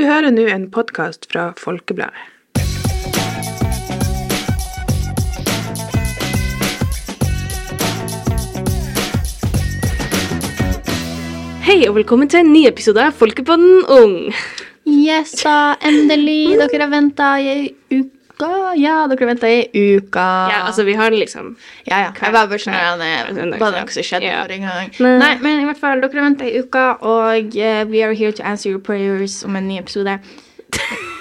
Du hører nå en podkast fra Folkebladet. Hei og velkommen til en ny episode av Folkepodden Ung. Yes da, endelig. Dere har venta i uka. Ja, dere venta i uka. Ja, altså vi har liksom ja, ja. Jeg var bare sånn. Søndag, Var noe som skjedde Ja. forrige gang? Nei. Nei, men i hvert fall, dere venta i uka, og uh, we are here to answer your prayers om en ny episode.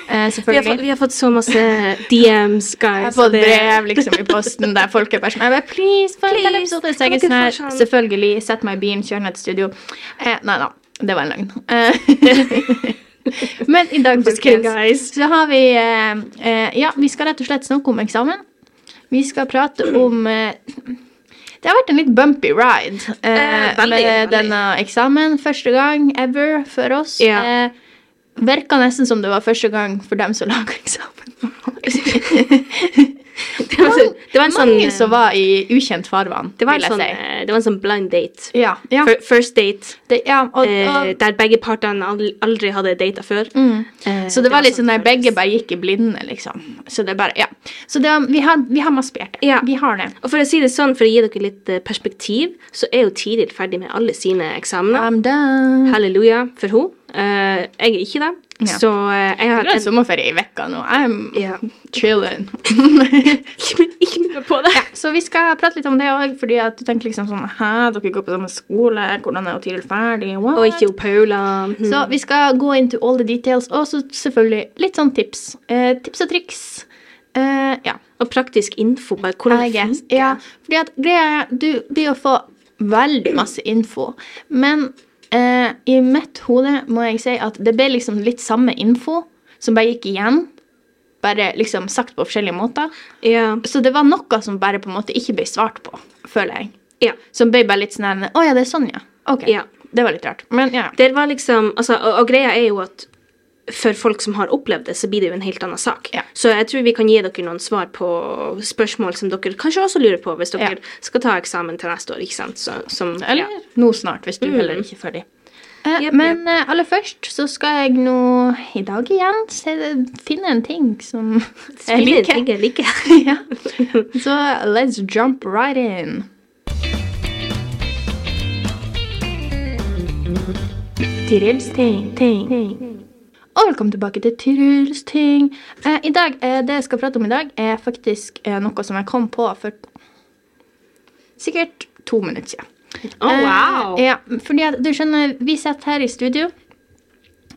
Uh, vi har, fått, vi har fått så masse DMs, guys. Jeg har fått brev liksom i posten der folk er bare sånn Please, få en Please, episode. Så jeg er sånn her, sånn? selvfølgelig, sett meg i bilen, kjør ned til studio. Uh, nei da, det var en løgn. Eh, men i dag, folkens, så har vi eh, eh, Ja, vi skal rett og slett snakke om eksamen. Vi skal prate om eh, det har vært en litt bumpy ride eh, Eh, veldig, med veldig. denne eksamen. Første gang ever for oss. Ja. Eh, Virka nesten som det var første gang for dem som laga eksamen. Det var, det var en sånn Mange som var i ukjent farvann, det var en sånn, si. eh, det var en sånn blind date. Ja, ja. First date, Det, ja og, eh, og, der begge partene aldri, hadde data før. mm. Eh, Så det var litt sånn der begge bare gikk i blinde, liksom. Så det bare, ja. Så det, vi, har, vi har masse det. Ja. Vi har det. Og for å si det sånn, for å gi dere litt eh, perspektiv, så er jo Tiril ferdig med alle sine eksamener. I'm done. Halleluja for henne. Uh, jeg er ikke det. Ja. Så eh, jeg har hatt en sommerferie i vekka nå. I'm Ja. chilling. Ikke mye på det. ja, så vi skal prate litt om det òg, fordi at du tenker liksom sånn Hæ, dere går på samme skole, hvordan er Tiril ferdig? What? Og ikke Paula. Hmm. Så vi skal gå into all the details, og så selvfølgelig litt sånn tips. Eh, tips og triks. Eh, ja. Og praktisk info. Bare hvordan det funker. Ja, fordi at greia er, du blir å få veldig masse info, men eh, i mitt hode må jeg si at det ble liksom litt samme info som bare gikk igjen, bare liksom sagt på forskjellige måter. Ja. Så det var noe som bare på en måte ikke ble svart på, føler jeg. ja. Som ble bare litt sånn Å ja, det er sånn, ja. Ok. Ja. Det var litt rart. Men ja. Det var liksom altså, og, og greia er jo at for folk som har opplevd det, så blir det jo en helt annen sak. Ja. Så jeg tror vi kan gi dere noen svar på spørsmål som dere kanskje også lurer på hvis dere Ja. skal ta eksamen til neste år. ikke sant? Så, som, Eller ja. nå snart, hvis du Mm. heller ikke er ferdig. Eh, yep, men eh, aller først så skal jeg nå i dag igjen se, finne en ting som jeg liker. ting jeg liker. ja. Så let's jump right in. Tirils ting, ting. Og velkommen tilbake til Truls ting. Eh, I dag, eh, Det jeg skal prate om i dag, er faktisk eh, noe som jeg kom på for sikkert to minutter siden. Wow! Eh, ja, fordi at du skjønner, vi sitter her i studio.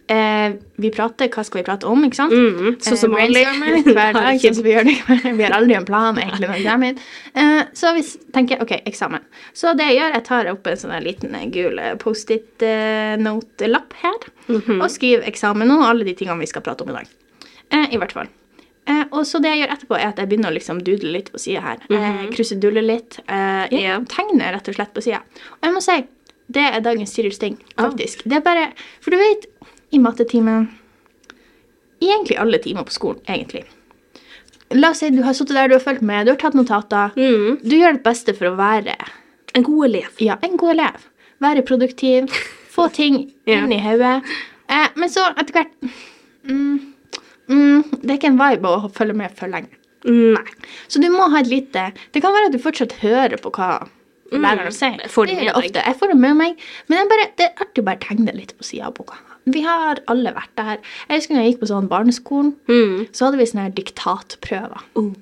Eh, vi prater, hva skal vi prate om, ikke sant? Mm, sånn som vanlig. Eh, Hver dag, sånn som vi gjør det. Vi har aldri en plan egentlig hit. Eh, så vi tenker, ok, eksamen. Så det jeg gjør, jeg tar opp en sånn liten eh, gul eh, Post-it-note-lapp her, Mhm. og skriver eksamen og alle de tingene vi skal prate om i dag. Eh, I hvert fall. Eh, og så det jeg gjør etterpå, er at jeg begynner å liksom dudle litt på sida her. eh, Krusedulle litt. Eh, yeah. Tegne rett og slett på sida. Og jeg må si, det er dagens Sirius ting, faktisk. Det er bare For du vet, i mattetimen Egentlig alle timer på skolen, egentlig. La oss si du har sittet der, du har fulgt med, du har tatt notater. Mm. Du gjør ditt beste for å være En god elev. ja, en god elev. Være produktiv. Få ting Ja. inn i hodet. Eh, men så etter hvert mm, mm, Det er ikke en vibe å følge med for lenge. Nei. Så du må ha et lite Det kan være at du fortsatt hører på hva læreren sier. jeg får det det ofte. Jeg får det med meg. Men bare, det er artig å bare tegne litt på sida av boka. Vi har alle vært der. Jeg husker når jeg gikk på sånn barneskolen, Mm. så hadde vi sånne her diktatprøver. Oh.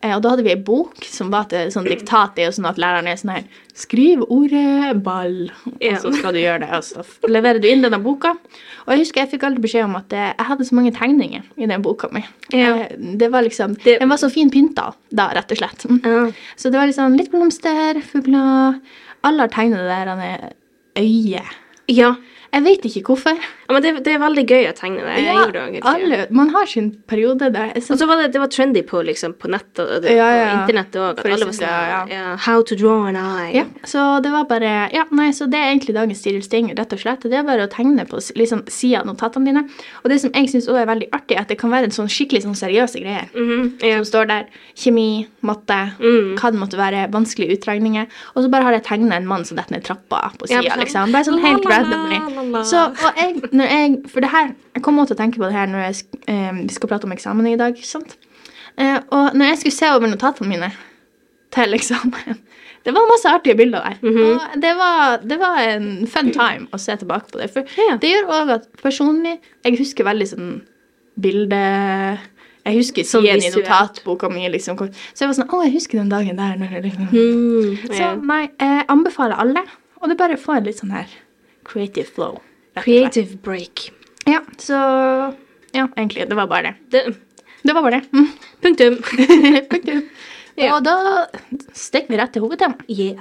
Eh, og da hadde vi ei bok som var til sånn diktat. Det er jo sånn at læreren er sånn her Skriv ordet ball, Ja. og så skal du gjøre det. Og så leverer du inn denne boka. Og jeg husker jeg fikk aldri beskjed om at eh, jeg hadde så mange tegninger i den boka mi. Ja. Eh, Det var liksom, Det- Den var så fin pynta da, rett og slett. Mm. Ja. Så det var liksom litt blomster, fugler Alle har tegnet det der han er øye. ja. Jeg vet ikke hvorfor. Ja, men det, det er veldig gøy å tegne det. Ja, gjorde det alle, man har sin periode der. Så... Og så var det, det var trendy på, liksom, på nett og, og, Ja, ja. og internett òg. Sånn How to draw an eye. ja, så det var bare Ja, nei, så det er egentlig dagens stilsting, ting, rett og slett. Det er bare å tegne på liksom, sida av notatene dine. Og det som jeg syns òg er veldig artig, er at det kan være en sånn skikkelig sånn seriøse greier. Mhm, ja. Som står der. Kjemi, matte, Mm. hva det måtte være. Vanskelige utregninger. Og så bare har jeg tegna en mann som detter ned trappa på sida, sånn, liksom. Bare sånn helt randomly. Så, og jeg, når jeg, for det her, jeg kommer også til å tenke på det her når jeg, eh, vi skal prate om eksamen i dag? Eh, og når jeg skulle se over notatene mine til eksamen, det var masse artige bilder der. Og det var, det var en fun time å se tilbake på det. For Ja. det gjør også at personlig, jeg husker veldig sånn bilde... Jeg husker tiden siden i notatboka mi, liksom. Så jeg var sånn, å, jeg husker den dagen der. Mm, liksom. Mm, Så nei, jeg anbefaler alle, og det bare får litt sånn her creative flow. Creative break. Ja, så Ja, egentlig. Det var bare det. Det, Det var bare det. Mm. punktum. Punktum. Ja. Og da stikker vi rett til hovedtemaet. Yeah.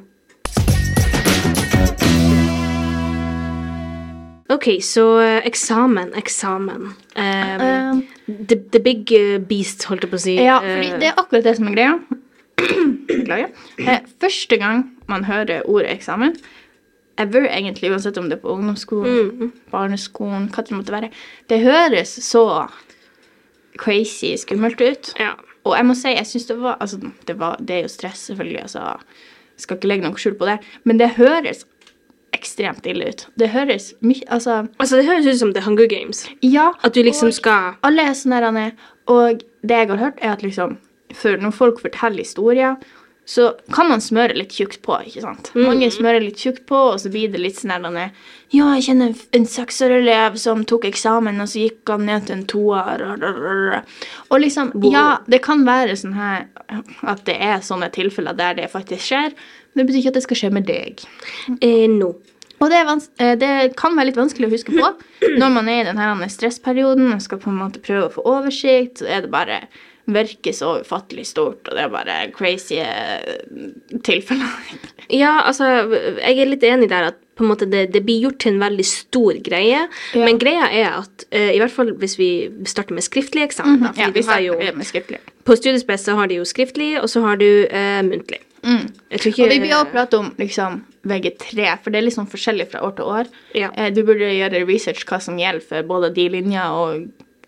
OK, så eh, eksamen, eksamen. Um, Um, the, the big eh, beast, holdt jeg på å si. ja, Eh, fordi det er akkurat det som er greia. Beklager. Første gang man hører ordet eksamen, ever egentlig, uansett om det er på ungdomsskolen, Mm. barneskolen, hva det måtte være, det høres så crazy skummelt ut. Ja. Og jeg må si, jeg synes det var Altså, det, var, det er jo stress, selvfølgelig, altså. Jeg skal ikke legge noe skjul på det. Men det høres ekstremt ille ut. Det høres mye Altså, Altså, det høres ut som The Hunger Games. ja. At du liksom skal Alle er sånn her, Anne, Og det jeg har hørt, er at liksom For når folk forteller historier, så kan man smøre litt tjukt på, ikke sant? Mange smører litt tjukt på, og så blir det litt sånn der, Ja, jeg kjenner en- seksårelev som tok eksamen, og så gikk han ned til en toer. og- liksom, ja, det kan være sånn her at det er sånne tilfeller der det faktisk skjer, men det betyr ikke at det skal skje med deg. eh, No. Og det, vans eh, det kan være litt vanskelig å huske på når man er i denne stressperioden og skal på en måte prøve å få oversikt, så er det bare virker så ufattelig stort, og det er bare crazy eh, tilfeller. Ja, altså, jeg er litt enig der at på en måte det, det blir gjort til en veldig stor greie. Ja. Men greia er at uh, i hvert fall hvis vi starter med skriftlig eksamen da, fordi Ja, vi starter jo, med skriftlig. På studiespes så har de jo skriftlig, og så har du uh, muntlig. Mm. Ikke Og vi blir også prate om liksom VG3, for det er litt sånn forskjellig fra år til år. Ja. Du burde gjøre research hva som gjelder for både de linja og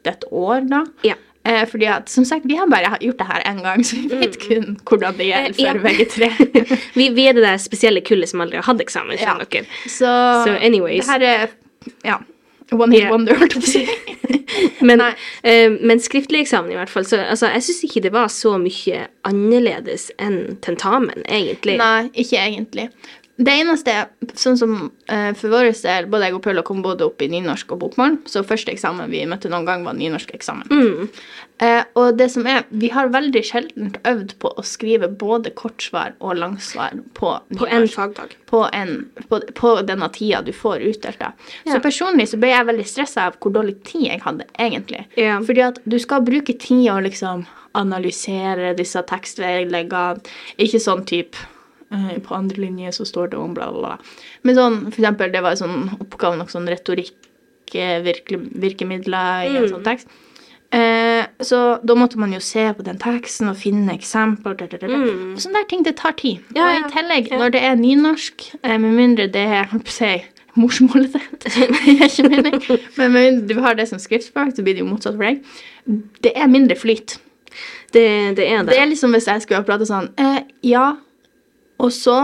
dette år, da. Ja. Eh, fordi at, som sagt, vi har bare gjort det her én gang, så vi vet kun hvordan det gjelder Eh, ja. for VG3. vi, vi er det der spesielle kullet som aldri har hatt eksamen. skjønner dere. Så, So anyways. Det her er ja, one hit Yeah. wonder, holdt jeg på å si. Men, eh, men skriftlig eksamen i hvert fall, så altså, jeg syns ikke det var så mye annerledes enn tentamen, egentlig. Nei, ikke egentlig. Det eneste, sånn som eh, for vår del, både jeg og Paula kom både opp i nynorsk og bokmål, så første eksamen vi møtte noen gang, var nynorsk eksamen. Mm. Eh, og det som er, vi har veldig sjelden øvd på å skrive både kortsvar og langsvar på På en nynorsk. fagdag. på, en, på, på denne tida du får utdelt. det. Ja. Så personlig så ble jeg veldig stressa av hvor dårlig tid jeg hadde, egentlig. Ja. Fordi at du skal bruke tid å liksom analysere disse tekstvedleggene. Ikke sånn type På andre linje så står det om bla, bla, bla. Men sånn, for eksempel, det var en sånn oppgave, nok sånn retorikk, eh, virke, virkemidler i en Mm. sånn tekst. Eh, så da måtte man jo se på den teksten og finne eksempler. Da, da, da. Mm. Sånne der ting, det tar tid. Ja, og i tillegg, Ja. når det er nynorsk, eh, med mindre det er jeg si, morsmålet ditt Det er ikke mening. Men med mindre du har det som skriftspråk, så blir det jo motsatt for deg. Det er mindre flyt. Det, det er det. Det er liksom hvis jeg skulle ha prata sånn eh, Ja, og så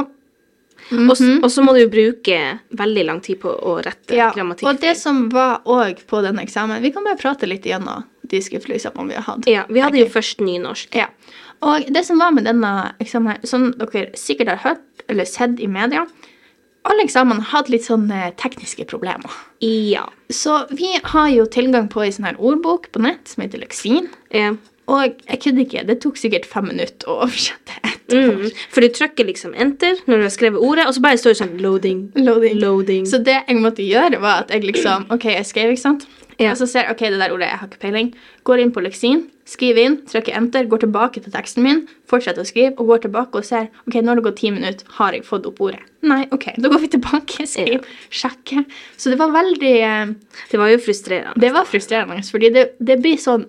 Mm Mhm. Og så må du jo bruke veldig lang tid på å rette ja, grammatikk. Og det som var òg på denne eksamen Vi kan bare prate litt igjennom de skriftlige eksamene vi har hatt. Ja, vi hadde okay. jo først nynorsk. Ja. Og det som var med denne eksamen her, som dere sikkert har hørt eller sett i media Alle eksamene hadde litt sånne tekniske problemer. Ja. Så vi har jo tilgang på ei sånn her ordbok på nett som heter Leksin. ja. Og jeg kødder ikke, det tok sikkert fem minutter å oversette ett Mm. For du trykker liksom enter når du har skrevet ordet, og så bare står det sånn loading. Loading. Loading. Så det jeg måtte gjøre, var at jeg liksom OK, jeg skrev, ikke sant? Ja. Og så ser jeg OK, det der ordet, jeg har ikke peiling. Går inn på leksin, skriver inn, trykker enter, går tilbake til teksten min, fortsetter å skrive, og går tilbake og ser OK, nå har det gått ti minutter, har jeg fått opp ordet? Nei, OK, da går vi tilbake, skriver, sjekker. Så det var veldig eh, Det var jo frustrerende. Det var frustrerende, fordi det, det blir sånn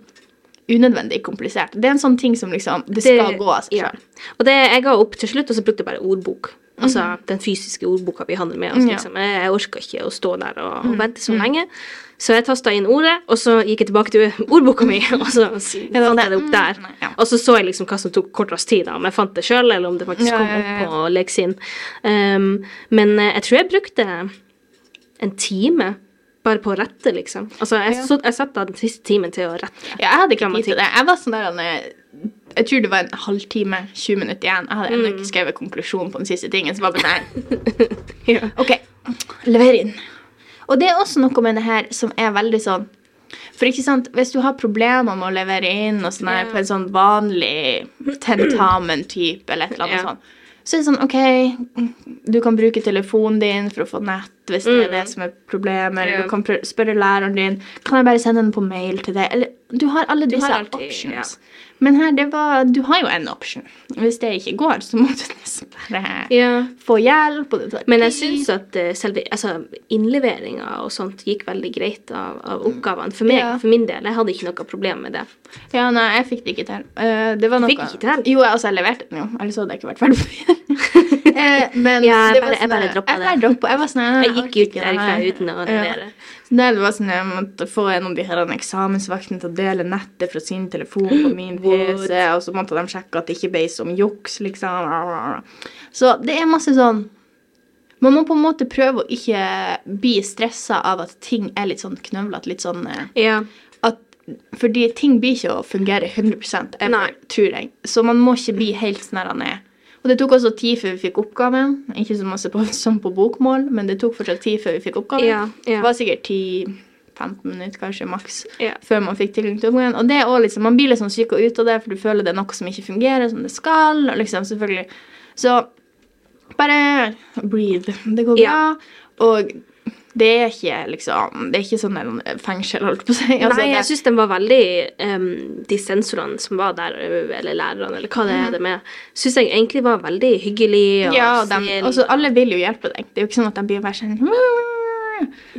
unødvendig komplisert. Det er en sånn ting som liksom Det skal gå av seg sjøl. Og det jeg ga opp til slutt, og så brukte jeg bare ordbok. Altså den fysiske ordboka vi handler med. Mhm. Mhm. liksom. Jeg, jeg orka ikke å stå der og, og vente så lenge. Så jeg tasta inn ordet, og så gikk jeg tilbake til ordboka mi, og så det fant jeg det opp der. Mm, nei, ja. Og så så jeg liksom hva som tok kortest tid, da, om jeg fant det sjøl, eller om det faktisk Ja, kom ja, opp på Leksin. Um, men eh, jeg tror jeg brukte en time bare på å rette, liksom. Altså, jeg, Ja. så, jeg satte av den siste timen til å rette. Ja, jeg hadde ikke tid til det. Jeg var sånn der eh, Jeg tror det var en halvtime, 20 minutter igjen. Jeg hadde ennå Mm. ikke skrevet konklusjon på den siste tingen. Så var det bare nei. Ja. OK, lever inn. Og det er også noe med det her som er veldig sånn For ikke sant, hvis du har problemer med å levere inn og sånn her på en sånn vanlig tentamen-type eller et eller annet sånt, så er det sånn OK, du kan bruke telefonen din for å få nett hvis det er det som er problemet, eller Mm. Du kan spørre læreren din Kan jeg bare sende den på mail til deg? Eller du har alle disse har alltid- options. Men her, det var Du har jo en option. Hvis det ikke går, så må du nesten bare Ja. få hjelp. Men jeg syns at eh, selve altså, innleveringa og sånt gikk veldig greit av, av oppgavene. For meg, Ja. for min del. Jeg hadde ikke noe problem med det. Ja, nei, jeg fikk det ikke til. Uh, det var noe Fikk ikke til? Jo, altså, jeg leverte den jo. Ellers hadde jeg ikke vært ferdig med det. Eh, men Ja, jeg bare- var jeg bare droppa det. Jeg droppet. Jeg var sånn Jeg gikk ut derfra uten å levere. Det var sånn Jeg måtte få en av de her eksamensvaktene til å dele nettet fra sin telefon på min PC, og så måtte de sjekke at det ikke ble som juks, liksom. Så det er masse sånn Man må på en måte prøve å ikke bli stressa av at ting er litt sånn knøvlete, litt sånn eh, Ja. at Fordi ting blir ikke å fungere 100 jeg, tror jeg. Så man må ikke bli helt sånn her er. Og det tok også tid før vi fikk oppgaven. Ikke så masse på, som på bokmål, men det tok fortsatt tid før vi fikk oppgaven. Ja, ja. Det var sikkert 10-15 minutter kanskje maks Ja. før man fikk tilgang til oppgaven. Og det er også liksom, man blir litt sånn og ut av det, for du føler det er noe som ikke fungerer som det skal. Og liksom, selvfølgelig. Så bare breathe. Det går bra. Og det er ikke liksom Det er ikke sånn en fengsel, holdt på å si. Altså, Nei, jeg syns den var veldig um, De sensorene som var der, eller lærerne, eller hva det er det med, syns jeg egentlig var veldig hyggelig. Og Ja, de, snill. altså, alle vil jo hjelpe deg. Det er jo ikke sånn at de blir bare sånn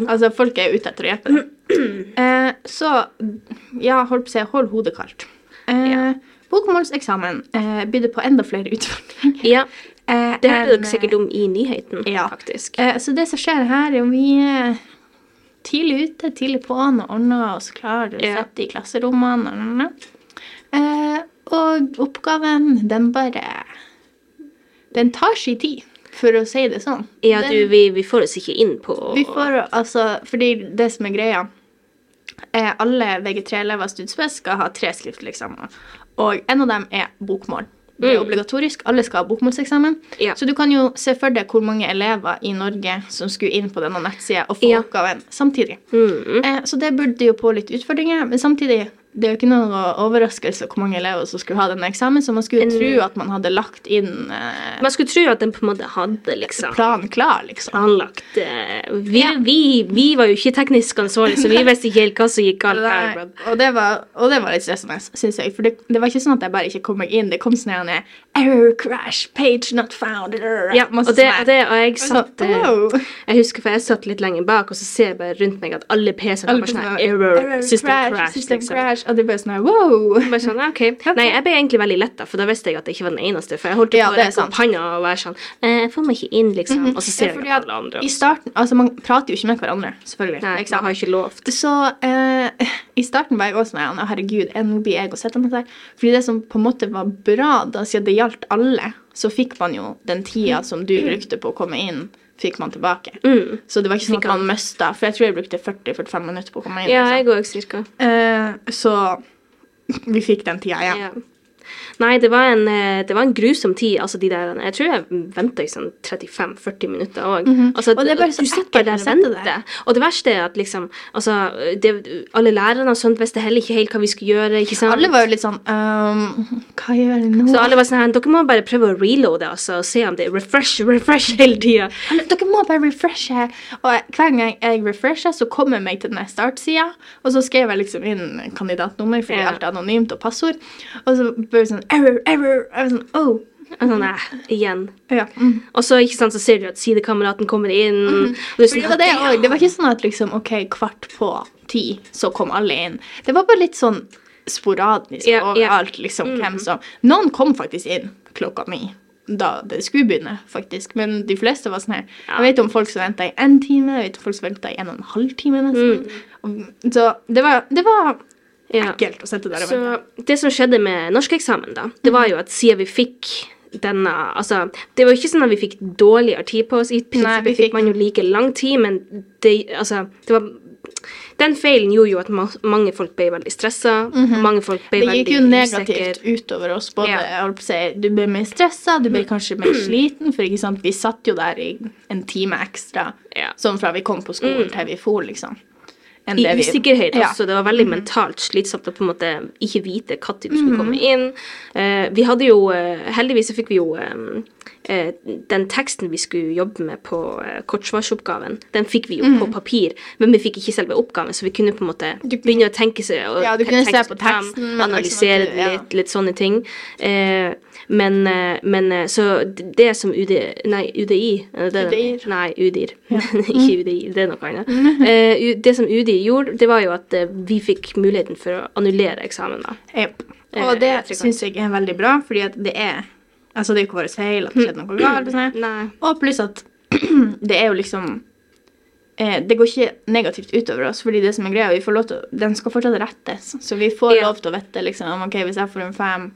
Altså, folk er ute etter å hjelpe deg. Eh, så ja, holdt på å si, hold hodet kaldt. Eh, Ja. Bokmålseksamen eh, bydde på enda flere utfordringer. Ja, Eh, det hørte dere sikkert om i nyheten, Ja. faktisk. Eh, så det som skjer her, er at vi er tidlig ute, tidlig på'n og ordner oss klar og Ja. setter i klasserommene. og- og- og. Eh, og oppgaven, den bare Den tar sin tid, for å si det sånn. Ja, Den- du, vi, vi får oss ikke inn på Vi får altså Fordi det som er greia er Alle VG3-elever studiespes skal ha tre skriftlige eksamener. Og en av dem er bokmål. Det er Mm. obligatorisk. Alle skal ha bokmålseksamen. Ja. Så du kan jo se for deg hvor mange elever i Norge som skulle inn på denne nettsida og få Ja. oppgaven samtidig. Mm. Eh, så det burde jo på litt utfordringer, men samtidig det er jo ikke noen overraskelse hvor mange elever som skulle ha denne eksamen, så man skulle tro at man hadde lagt inn eh, Man skulle tro at den på en måte hadde liksom planen klar, liksom. planlagt eh, vi, Ja. vi, vi var jo ikke teknisk ansvarlige, så vi visste ikke helt hva som gikk galt her. og, det var, og det var litt stressende, syns jeg. For det, det var ikke sånn at jeg bare ikke kom meg inn. Det kom sånn her Error, crash, page not found. Ja, og det, og, det, og jeg satt eh. Jeg husker for jeg satt litt lenger bak, og så ser jeg bare rundt meg at alle PC-ene var sånn sånn error, system crash. system liksom. crash. Og det bare sånn her, wow. Bare sånn, ok. Nei, jeg ble egentlig veldig letta, for da visste jeg at jeg ikke var den eneste. For jeg holdt Ja, på å rekke opp hånda og være sånn eh, Jeg får meg ikke inn, liksom. Og så ser Ja, jeg at alle andre I starten, altså Man prater jo ikke med hverandre, selvfølgelig. Nei, ikke sant? har ikke lovt. Så eh, i starten var jeg også sånn Herregud, eh, nå blir jeg og sette meg der. Fordi det som på en måte var bra, da siden det gjaldt alle, så fikk man jo den tida som du brukte på å komme inn, fikk man tilbake. Mm. Så det var ikke sånn at man mista, for jeg tror jeg brukte 40-45 minutter på å komme inn. Ja, liksom. jeg ikke cirka. Eh, så vi fikk den tida igjen. Ja. Nei, det var, en, eh, det var en grusom tid. Altså, de der, jeg tror jeg venta i sånn 35-40 minutter òg. altså, Mhm. Og det er bare så ekkelt der og det verste er at liksom altså, det, Alle lærerne og sånt visste heller ikke helt hva vi skulle gjøre. ikke sant? Alle var jo litt sånn um, Hva gjør jeg nå? Så alle var sånn her, dere må bare prøve å reloade altså, og se om det er refresh, refresh hele tida. Dere må bare refreshe. Og hver gang jeg refresher, så kommer jeg meg til den startsida, og så skrev jeg liksom inn kandidatnummer, fordi Ja. alt er anonymt, og passord. Og så det sånn error, error. Jeg var sånn, oh. Og Sånn, eh, igjen. Ja. Mm. Og så ikke sant, så ser du at sidekameraten kommer inn. og du er sånn, det, var det, også. det var ikke sånn at liksom, ok, kvart på ti, så kom alle inn. Det var bare litt sånn sporadisk Ja, ja. overalt, liksom, hvem som Noen kom faktisk inn klokka ni. Da det skulle begynne, faktisk. Men de fleste var sånn her. Ja. Jeg vet om folk som venta i én time, jeg vet om folk som venta i en og en halv time, nesten. Og- Så det var, det var ja. ekkelt å sitte der og Så vente. det som skjedde med norskeksamen, da, det var jo at siden vi fikk denne Altså, det var jo ikke sånn at vi fikk dårligere tid på oss. I prinsippet fikk fikk- man jo like lang tid, men det, altså, det var Den feilen gjorde jo at ma mange folk ble veldig stressa. Mange folk ble Mhm. Det gikk jo negativt usikker. utover oss. Både, Ja. si, Du ble mer stressa, du ble kanskje mer sliten, for ikke sant, vi satt jo der i en time ekstra. Ja. Sånn fra vi kom på skolen til vi for, liksom. Enn I det vi- usikkerhet Ja. også. Det var veldig mentalt slitsomt å på en måte ikke vite når du Mhm. skulle komme inn. Uh, vi hadde jo eh, Heldigvis så fikk vi jo um, den teksten vi skulle jobbe med på uh, kortsvarsoppgaven, den fikk vi jo mm. på papir, men vi fikk ikke selve oppgaven, så vi kunne på en måte begynne å tenke seg og Ja, du kunne se på teksten, liksom analysere liksom, ja. litt, litt sånne ting. Eh, men, eh, men eh, så det som UD, nei, UDI det, UDIR. Nei, UDIR. ikke UDI, det er noe annet. Eh, det som UDI gjorde, det var jo at vi fikk muligheten for å annullere eksamen. da. Jep. Eh, Og det jeg syns jeg er veldig bra, fordi at det er Altså, det er jo ikke vår feil at det skjedde noe galt. og sånn. Og pluss at det er jo liksom Det går ikke negativt utover oss, fordi det som er greia, vi får lov til Den skal fortsatt rettes. Så vi får Ja. lov til å vite liksom OK, hvis jeg får en fem,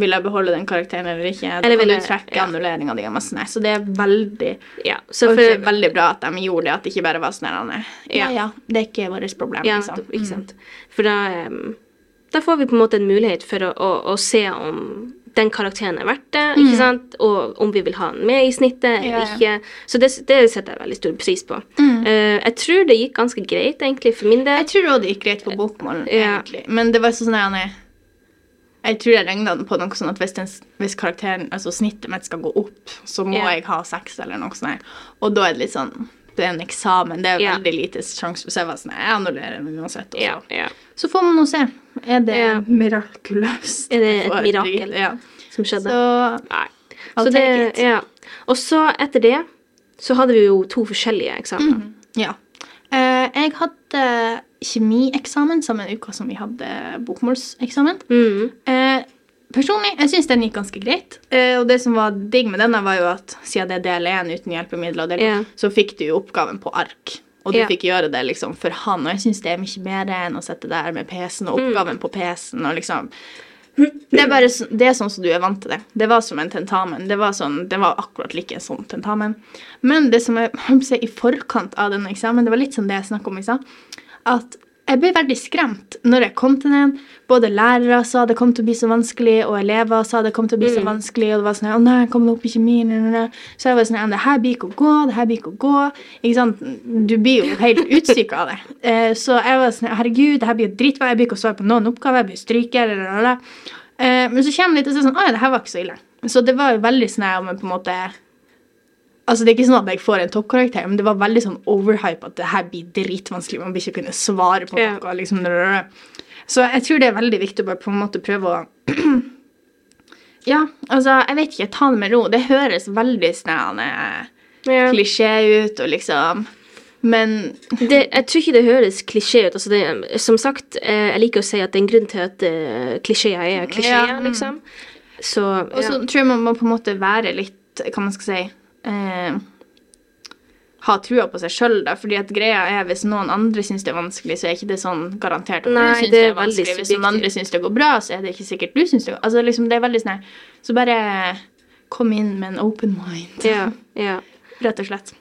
vil jeg beholde den karakteren eller ikke? Da Eller kan vil du trekke ja. annulleringa di og. Så det er veldig Ja, så for, det er veldig bra at de gjorde det, at det ikke bare var sånn. Ja, Ja. ja, det er ikke vårt problem, ja, liksom. ikke sant. For da, da får vi på en måte en mulighet for å, å, å se om den karakteren er verdt det, ikke sant? og om vi vil ha den med i snittet eller Ja, ja. ikke. Så det, det setter jeg veldig stor pris på. Eh, jeg tror det gikk ganske greit, egentlig, for min del. Jeg tror òg det gikk greit på bokmål, Ja. egentlig. Men det var sånn at jeg, tror jeg regna på noe sånn at hvis, den, hvis karakteren, altså snittet mitt skal gå opp, så må yeah. jeg ha seks eller noe sånt. Og da er det litt sånn Det er en eksamen. Det er yeah. veldig lite sjanse for å se Sånn, jeg annullerer den uansett. Yeah. så. Ja, ja. så får man nå se. Er det mirakuløst? Er det et For- mirakel? Ja. Som skjedde. Så Nei. Så det, ja. Og så etter det så hadde vi jo to forskjellige eksamener. Ja. Uh, jeg hadde kjemieksamen samme uka som vi hadde bokmålseksamen. Mm. Eh, personlig, jeg syns den gikk ganske greit. Eh, og det som var digg med denne, var jo at siden det er del 1 uten hjelpemidler, del, Ja. så fikk du jo oppgaven på ark. Og du yeah. fikk gjøre det liksom for han, og jeg syns det er mye mer enn å sitte der med PC-en og oppgaven på PC-en og liksom det er bare det er sånn som du er vant til det. Det var som en tentamen. Det var, sånn, det var akkurat like en sånn tentamen. Men det som si, i forkant av denne eksamen, det var litt som det jeg snakket om i stad, at jeg ble veldig skremt når jeg kom til den. Både lærere sa det kom til å bli så vanskelig, og elever sa det kom til å bli så vanskelig, og det var sånn Å nei, kom det opp i kjemi? Så jeg var sånn Det her blir ikke å gå, det her blir ikke å gå. Ikke sant? Du blir jo helt utsyka av det. Eh, så jeg var sånn Herregud, det her blir jo dritbra, jeg blir ikke å svare på noen oppgaver, jeg blir stryker, eh, Men så kommer det litt og så er sånn Å ja, det her var ikke så ille. Så det var jo veldig sånn om jeg på en måte Altså, det er ikke sånn at jeg får en toppkarakter, men det var veldig sånn overhype at det her blir dritvanskelig. Man blir ikke kunne svare på Ja. noe. liksom. Så jeg tror det er veldig viktig å bare på en måte prøve å Ja, altså, jeg vet ikke. Ta det med ro. Det høres veldig sånn eh, Ja. klisjé ut, og liksom Men Det, jeg tror ikke det høres klisjé ut. Altså det, som sagt, eh, jeg liker å si at det er en grunn til at uh, klisjeer er klisjeer, Ja, mm. liksom. Så Og så tror jeg man må på en måte være litt Hva man skal si eh, Ha trua på seg sjøl, da. Fordi at greia er hvis noen andre syns det er vanskelig, så er ikke det sånn garantert at Nei, du syns det er vanskelig. Hvis noen andre syns det går bra, så er det ikke sikkert du syns det går Altså liksom, det er veldig sånn Så bare kom inn med en open mind. ja, ja. Rett og slett.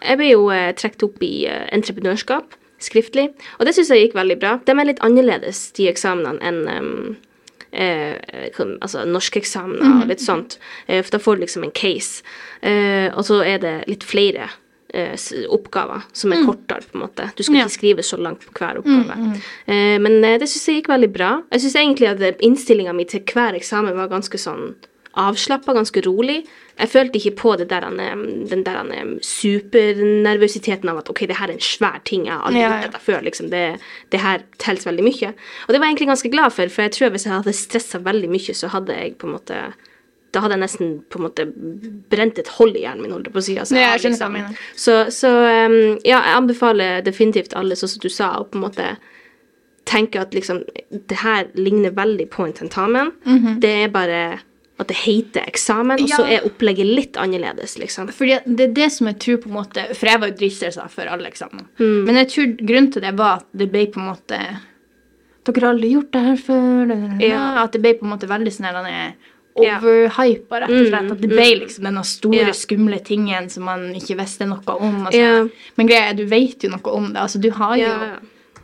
Jeg ble jo eh, trukket opp i eh, entreprenørskap skriftlig, og det syns jeg gikk veldig bra. De er litt annerledes, de eksamenene, enn em, eh, altså norskeksamene og litt sånt. Eh, for da får du liksom en case, eh, og så er det litt flere eh, oppgaver som er kortere, på en måte. Du skal Ja. ikke skrive så langt på hver oppgave. Eh, men eh, det syns jeg gikk veldig bra. Jeg syns egentlig at innstillinga mi til hver eksamen var ganske sånn avslappa, ganske rolig. Jeg følte ikke på det der, um, den der um, supernervøsiteten av at ok, det her er en svær ting, jeg har aldri gjort dette før. liksom, det, det her teller veldig mye. Og det var jeg egentlig ganske glad for, for jeg tror hvis jeg hadde stressa veldig mye, så hadde jeg på en måte da hadde jeg nesten på en måte brent et hold i hjernen min. holdt på å si. Altså, jeg mener. Så, så um, ja, jeg anbefaler definitivt alle, sånn som du sa, å på en måte tenke at liksom det her ligner veldig på en tentamen. Det er bare at det heter eksamen, og så. Er opplegget litt annerledes, liksom. Fordi det er det som jeg tror på en måte For jeg var jo dritstressa før alle eksamen. Mm. Men jeg tror grunnen til det var at det ble på en måte Dere har aldri gjort det her før. Ja. At det ble på en måte veldig sånn overhypa, rett og slett. Mm, At det ble liksom denne store, yeah. skumle tingen som man ikke visste noe om. Altså. Yeah. Men greia du vet jo noe om det. Altså, du har jo ja.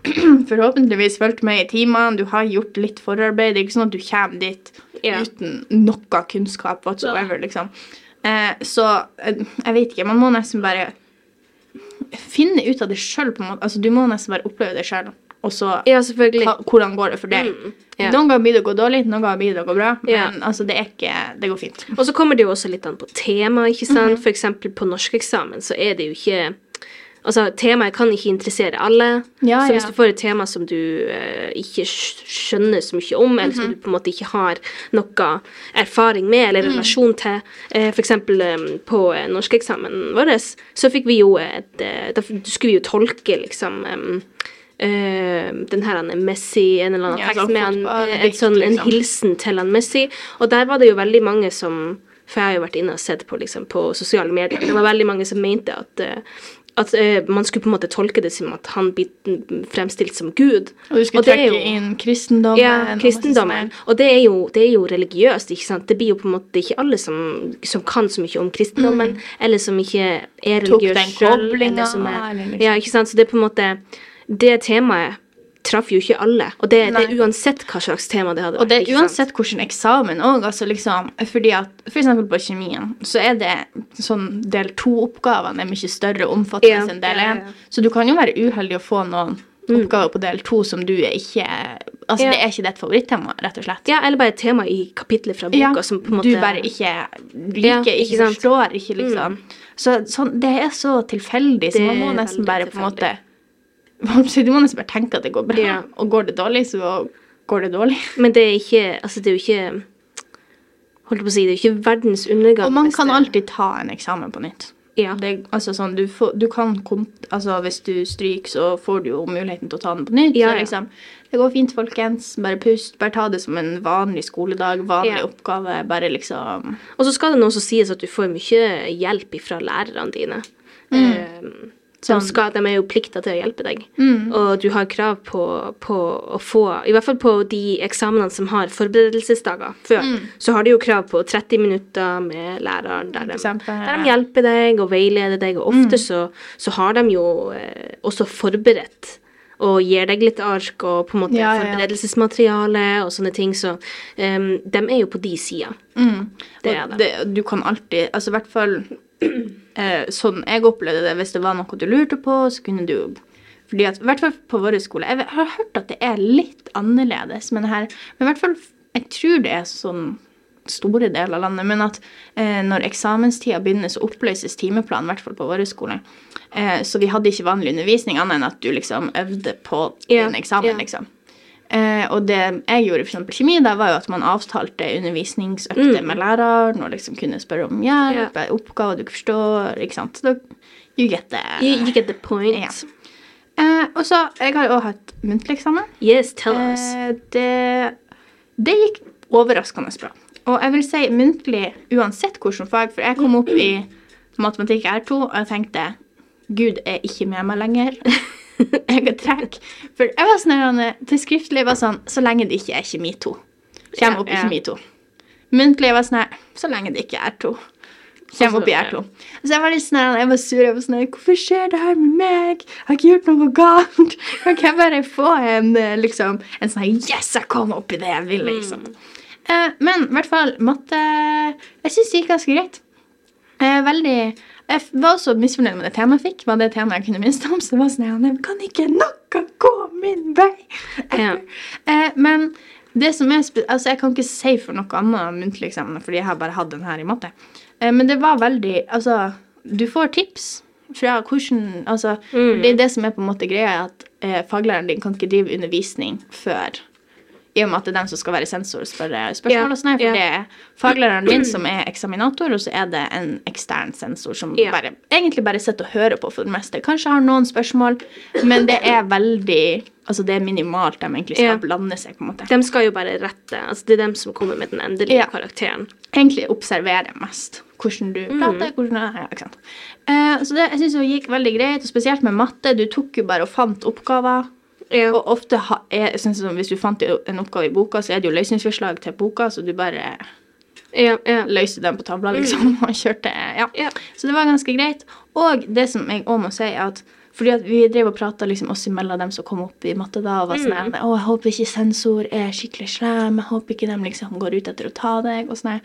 forhåpentligvis fulgt med i timene, du har gjort litt forarbeid. Det er ikke sånn at du kommer dit Ja. uten noe kunnskap whatsoever, liksom. Eh, så eh, jeg vet ikke, man må nesten bare finne ut av det sjøl, på en måte. Altså, du må nesten bare oppleve det sjøl, og så ja, hva, hvordan går det for deg. Mm, yeah. Noen ganger blir det å gå dårlig, noen ganger blir det å gå bra, men yeah. altså, det ikke Det går fint. Og så kommer det jo også litt an på tema, ikke sant. Mhm. For eksempel på norskeksamen så er det jo ikke Altså, temaet kan ikke interessere alle. Ja, så hvis ja. du får et tema som du eh, ikke skjønner så mye om, eller Mhm. som du på en måte ikke har noe erfaring med eller Mhm. relasjon til, eh, eksempel eh, på eh, norskeksamen vår, så fikk vi jo et eh, Da skulle vi jo tolke, liksom um, Uh, den her han er Messi, en eller annen Ja, tekst med han, en, eh, sånn, en liksom. hilsen til han Messi. Og der var det jo veldig mange som For jeg har jo vært inne og sett på, liksom, på sosiale medier. Det var veldig mange som mente at, eh, at eh, man skulle på en måte tolke det som at han blir fremstilt som Gud. Og du skulle det er trekke jo- inn kristendommen. Ja, kristendommen. Og det er, jo, det er jo religiøst, ikke sant. Det blir jo på en måte ikke alle som, som kan så mye om kristendommen, eller som ikke er Mm. Tok den koblinga, eller liksom. Ja, ikke sant. Så det er på en måte Det temaet traff jo ikke alle. Og det, det er uansett hva slags tema det hadde vært. Og det er uansett hvilken eksamen òg, altså liksom Fordi at for eksempel på kjemien, så er det sånn del to-oppgavene er mye større og omfattende Ja, enn del én. Så du kan jo være uheldig å få noen oppgaver på del to som du er ikke Altså, Ja. det er ikke ditt favorittema, rett og slett. Ja, eller bare et tema i kapitlet fra boka Ja, som på en måte du bare ikke liker, Ja, ikke, ikke? Mm. forstår, ikke liksom. Så sånn, det er så tilfeldig, så man må nesten bare på en tilfeldig. Du må nesten bare tenke at det går bra, Ja. og går det dårlig, så går det dårlig. Men det er ikke Altså, det er jo ikke Holdt på å si, det er jo ikke verdens undergang. Og man kan det- alltid ta en eksamen på nytt. Ja. Det, altså sånn, du, får, du kan altså Hvis du stryker, så får du jo muligheten til å ta den på nytt. Ja, så ja. liksom, det går fint, folkens. Bare pust. Bare ta det som en vanlig skoledag, vanlig oppgave. Bare liksom Og så skal det nå også sies at du får mye hjelp fra lærerne dine. Mm. de, Sånn. skal, de er jo plikta til å hjelpe deg. Mm. Og du har krav på, på å få I hvert fall på de eksamenene som har forberedelsesdager før, Mm. så har de jo krav på 30 minutter med læreren der de, eksempel, der de hjelper deg og veileder deg. Og Mm. ofte så, så har de jo eh, også forberedt og gir deg litt ark og på en måte Ja, ja, ja. forberedelsesmateriale og sånne ting. Så um, de er jo på de sida. Mm. Det er det. det. Du kan alltid Altså i hvert fall sånn jeg opplevde det, hvis det var noe du lurte på, så kunne du fordi at, i hvert fall på vår skole Jeg har hørt at det er litt annerledes men, her. Men i hvert fall Jeg tror det er sånn store deler av landet, men at eh, når eksamenstida begynner, så oppløses timeplanen, i hvert fall på vår skole. Eh, så vi hadde ikke vanlig undervisning, annet enn at du liksom øvde på Ja, din eksamen, ja. liksom. Eh, og det jeg gjorde for eksempel kjemi, da var jo at man avtalte undervisningsøkter med læreren og liksom kunne spørre om hjelp, yeah. oppgaver du ikke forstår, ikke sant. Da, you get the You, you get the point. Ja. eh, Og så, jeg har jo også hatt muntlig eksamen. Yes, tell us. Eh, det, det gikk overraskende bra. Og jeg vil si muntlig uansett hvilket fag, for jeg kom opp i matematikk R2, og jeg tenkte Gud er ikke med meg lenger. jeg er trekk. For jeg var sånn til skriftlig var sånn Så lenge det ikke er kjemi to. Kjem opp i kjemi to. Muntlig var sånn Så lenge det ikke er to. Kjem opp i Altså, R2. Så jeg var litt sånn jeg var sur. Jeg var sånn Hvorfor skjer det her med meg? Jeg har ikke gjort noe galt. Kan jeg bare få en eh, liksom En sånn Yes, jeg kom opp i det jeg ville, liksom. Eh, men i hvert fall matte Jeg syns det gikk ganske greit. Eh, veldig Jeg var også misfornøyd med det temaet jeg fikk. Var det temaet jeg kunne minst om. Så det var sånn jeg «Nei, Kan ikke noe gå min vei? Ja. Eh, men det som er altså Jeg kan ikke si for noe annet muntlig eksamen, fordi jeg har bare hatt den her i matte. Eh, men det var veldig Altså, du får tips fra hvordan Altså, Mm. det er det som er på en måte greia, at eh, faglæreren din kan ikke drive undervisning før i og med at det er dem som skal være sensor spørre spørsmål. Og sånn her, for det er faglæreren min som er eksaminator, og så er det en ekstern sensor som bare, egentlig bare sitter og hører på for det meste. Kanskje har noen spørsmål, men det er veldig Altså det er minimalt de egentlig skal Ja. blande seg, på en måte. De skal jo bare rette. Altså, det er dem som kommer med den endelige Ja. karakteren. Egentlig observere mest hvordan du Mm. prater. hvordan ja, ikke sant. Eh, så det, jeg synes det gikk veldig greit, og spesielt med matte. Du tok jo bare og fant oppgaver. Ja. Og ofte ha, er, sånn sånn, Hvis du fant en oppgave i boka, så er det jo løsningsforslag til boka, så du bare Ja, ja. løste den på tavla, liksom, og kjørte ja. Ja. Så det var ganske greit. Og det som jeg òg må si, er at fordi at vi drev og prata liksom oss imellom dem som kom opp i matte da, og var sånn Mm. Å, jeg håper ikke sensor er skikkelig slem, jeg håper ikke de liksom går ut etter å ta deg, og sånn.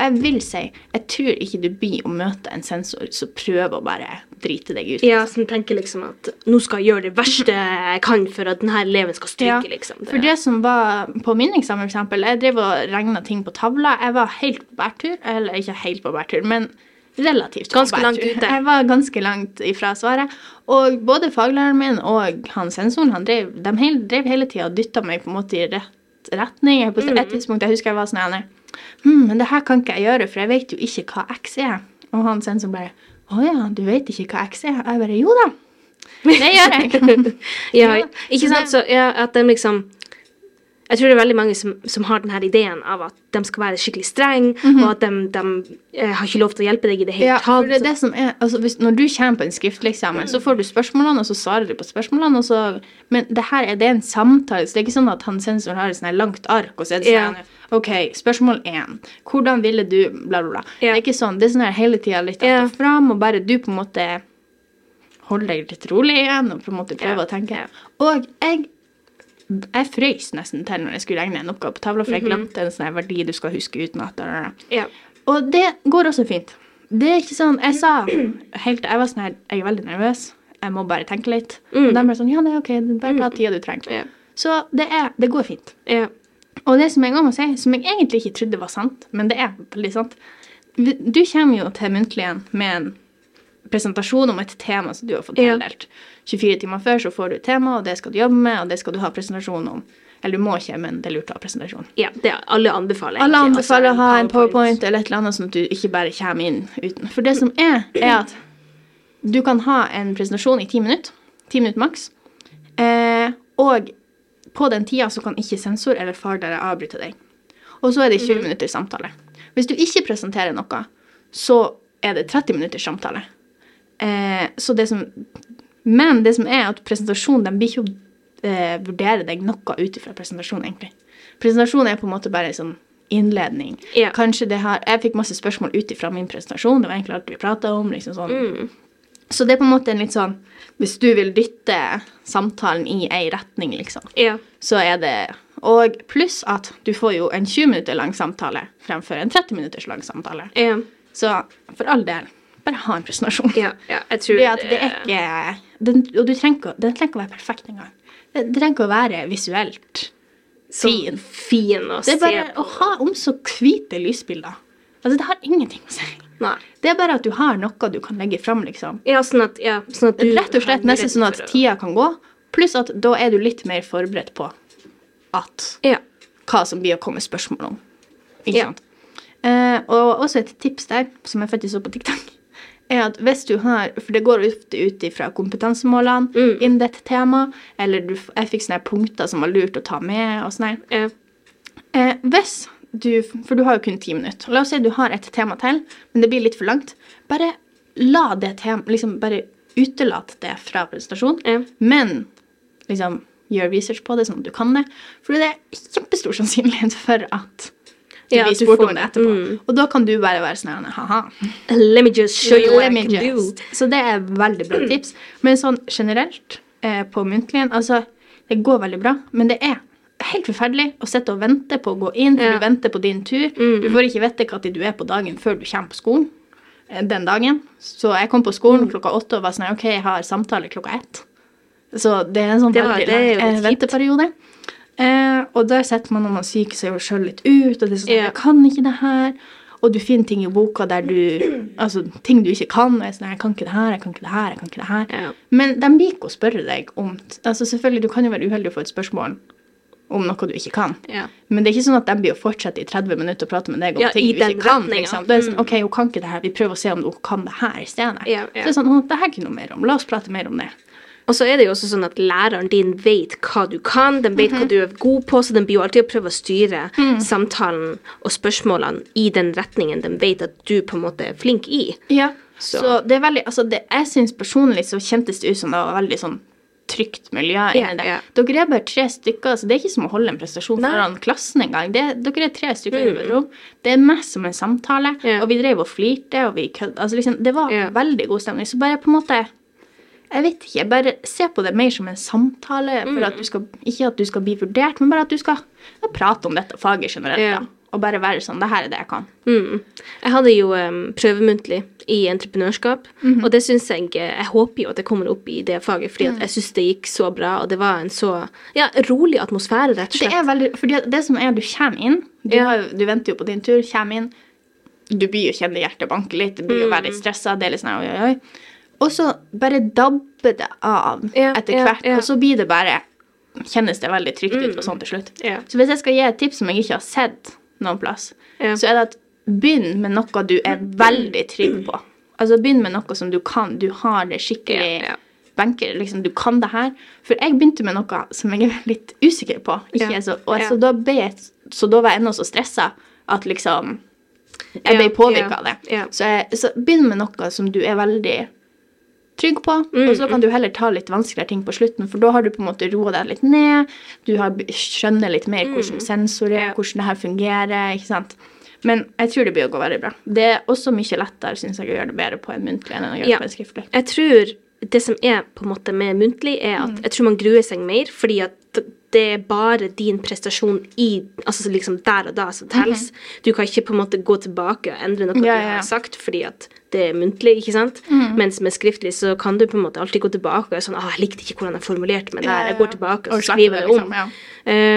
Og jeg vil si, jeg tror ikke du blir å møte en sensor som prøver å bare drite deg ut. Ja, som tenker liksom at nå skal jeg gjøre det verste jeg kan for at denne eleven skal Ja, stryke, liksom. For det som var på min eksamen, eksempel, jeg drev og regna ting på tavla. Jeg var helt på bærtur, eller ikke helt på bærtur, men relativt Ganske langt ute. Jeg var ganske langt ifra svaret. Og både faglæreren min og han sensoren han drev, de drev hele tida og dytta meg på en måte i rett retning. På Mm. et tidspunkt, jeg husker jeg var sånn hm, men det her kan ikke jeg gjøre, for jeg vet jo ikke hva X er. Og han sensor bare Å ja, du vet ikke hva X er? Jeg bare Jo da. Det gjør jeg. Ja, ikke sant? Så ja, at de liksom Jeg tror det er veldig mange som, som har denne ideen av at de skal være skikkelig strenge, og at de, de eh, har ikke lov til å hjelpe deg i det hele Ja, tatt. det det som er, altså hvis, Når du kommer på en skriftlig eksamen, så får du spørsmålene, og så svarer du på spørsmålene. Så, men det her er det en samtale, så det er ikke sånn at han sensoren har et sånn langt ark. og så er det Ja. OK, spørsmål én. Hvordan ville du Bla, bla, bla. Yeah. Det er ikke sånn. Det er sånn her hele tida litt att og fram, og bare du på en måte holder deg litt rolig igjen og på en måte prøver yeah. å tenke. Og jeg jeg frøys nesten til når jeg skulle regne noe på tavla, for jeg glemte en sånn verdi du skal huske utenat. at da. Og det går også fint. Det er ikke sånn Jeg sa helt Jeg var sånn her Jeg er veldig nervøs. Jeg må bare tenke litt. Og de bare sånn Ja, det er OK. Bare ta tida du trenger. Så det er Det går fint. Ja. Og det som jeg òg må si, som jeg egentlig ikke trodde var sant, men det er veldig sant Du kommer jo til muntligen med en presentasjon om et tema som du har fått Ja. 24 timer før så får du et tema, og det skal du jobbe med, og det skal du ha presentasjon om. Eller du må ikke, men det er lurt å ha presentasjon. ja det, alle anbefaler Alle anbefaler altså, å ha en PowerPoint eller et eller annet, sånn at du ikke bare kommer inn uten. For det som er, er at du kan ha en presentasjon i ti minutter. Ti minutter maks. Eh, og på den tida så kan ikke sensor eller faglærer avbryte deg. Og så er det 20 minutter samtale. Hvis du ikke presenterer noe, så er det 30 minutters samtale. Eh, så det som, men det som er at presentasjonen den blir ikke å eh, vurdere deg noe ut ifra presentasjonen, egentlig. Presentasjon er på en måte bare en sånn innledning. Ja. Kanskje det her Jeg fikk masse spørsmål ut ifra min presentasjon. Det var egentlig alt vi prata om. liksom sånn. Mm. Så det er på en måte en litt sånn Hvis du vil dytte samtalen i ei retning, liksom, Ja. så er det Og pluss at du får jo en 20 minutter lang samtale fremfor en 30 minutters lang samtale. Ja. Så for all del, bare ha en presentasjon. ja. ja. Jeg tror det, det er ikke den, Og du trenger den trenger ikke å være perfekt engang. Det trenger ikke å være visuelt fin. fin å se på. Det er bare å ha om så hvite lysbilder. Altså, det har ingenting å si. Nei. Det er bare at du har noe du kan legge fram, liksom. Ja, sånn at, ja, sånn at Rett og slett nesten sånn at tida kan gå, pluss at da er du litt mer forberedt på at Ja. hva som blir å komme spørsmål om. Ikke sant? Eh, og også et tips der, som jeg faktisk så på TikTok, er at hvis du har For det går ofte ut ifra kompetansemålene Mm. innen dette temaet, eller du, jeg fikk sånne punkter som var lurt å ta med, og sånn her. Eh, hvis du For du har jo kun ti minutter. La oss si du har et tema til, men det blir litt for langt. Bare la det tema Liksom bare utelat det fra presentasjonen, Ja. men liksom gjør research på det, sånn at du kan det. For det er kjempestor sannsynlighet for at du Ja, blir spurt om det etterpå. Mm. Og da kan du bare være sånn ha-ha. Let me just show you what I can do. Så det er veldig bra tips. Men sånn generelt eh, på muntligen, altså det går veldig bra, men det er helt forferdelig å sitte og vente på å gå inn, for Ja. du venter på din tur. Mm. Du får ikke vite når du er på dagen før du kommer på skolen eh, den dagen. Så jeg kom på skolen Mm. klokka åtte og var sånn OK, jeg har samtale klokka ett. Så det er en sånn Det var- veldig er lang eh, venteperiode. Eh, og der setter man når man psyker seg sjøl litt ut, og det er sånn Ja. Jeg kan ikke det her. Og du finner ting i boka der du Altså ting du ikke kan. Og jeg er sånn, jeg kan ikke det her, jeg kan ikke det her, jeg kan ikke det her. Ja. Men de liker å spørre deg om altså Selvfølgelig, du kan jo være uheldig å få et spørsmål om noe du ikke kan. Ja. Men det er ikke sånn at de blir å fortsette i 30 minutter å prate med deg om Ja, ting du ikke kan. Liksom. Det er sånn, Mm. OK, hun kan ikke det her, vi prøver å se om hun kan det her i stedet. Ja. Så det er sånn, «Å, det her kunne hun mer om. La oss prate mer om det. Og så er det jo også sånn at læreren din vet hva du kan, den vet hva du er god på, så den blir jo alltid å prøve å styre samtalen og spørsmålene i den retningen den vet at du på en måte er flink i. Ja, så, Så- det er veldig, altså det, jeg synes personlig så kjentes det ut som det var veldig sånn trygt miljø inni det. Yeah. Dere er bare tre stykker, så det er ikke som å holde en prestasjon Nei. foran klassen engang. Dere er tre stykker i Mm. et rom. Det er mest som en samtale, yeah. og vi drev og flirte, og vi kødda. Altså, liksom, det var yeah. veldig god stemning. Så bare på en måte jeg vet ikke, bare se på det mer som en samtale, for Mm. at du skal, ikke at du skal bli vurdert, men bare at du skal prate om dette faget generelt. Da. Og bare være sånn, det her er det jeg kan. Mm. Jeg hadde jo um, prøvemuntlig i entreprenørskap, Mhm. og det syns jeg Jeg håper jo at det kommer opp i det faget, fordi Mm. jeg syns det gikk så bra, og det var en så ja, rolig atmosfære, rett og slett. Det er veldig, fordi det som er, du kommer inn, du, Ja. har, du venter jo på din tur, kommer inn, du blir jo kjenne hjertet banke litt, du blir jo Mm. veldig stressa, det er litt sånn oi, oi, oi. Og så bare dabber det av Ja, etter hvert, og så blir det bare, kjennes det veldig trygt ut og sånn til slutt. Ja. Så hvis jeg skal gi et tips som jeg ikke har sett noen plass, Ja. så er det at begynn med noe du er veldig trygg på. Altså begynn med noe som du kan, du har det skikkelig Ja, ja. benker, liksom, du kan det her. For jeg begynte med noe som jeg er litt usikker på. Ikke så, og så, da jeg, så da var jeg ennå så stressa at liksom Jeg ble påvirka av det. Så, jeg, så begynn med noe som du er veldig trygg på, Mm, og så kan du heller ta litt vanskeligere ting på slutten, for da har du på en måte roa deg litt ned, du har skjønner litt mer hvordan Mm. Hvordan det her fungerer, ikke sant. Men jeg tror det blir å gå veldig bra. Det er også mye lettere, synes jeg, å gjøre det bedre på en muntlig enn å gjøre Ja. det på en skriftlig. Jeg tror det som er på en måte med muntlig, er Mm. at jeg tror man gruer seg mer, fordi at det er bare din prestasjon i Altså liksom der og da som telles. Du kan ikke på en måte gå tilbake og endre noe Mhm. Ja, du har ja. sagt, fordi at det er muntlig, ikke sant? Mm. Mens med skriftlig så kan du på en måte alltid gå tilbake og sånn ah, 'Jeg likte ikke hvordan jeg formulerte meg der.' Ja, Jeg går tilbake og, Og skriver det, om. liksom, ja.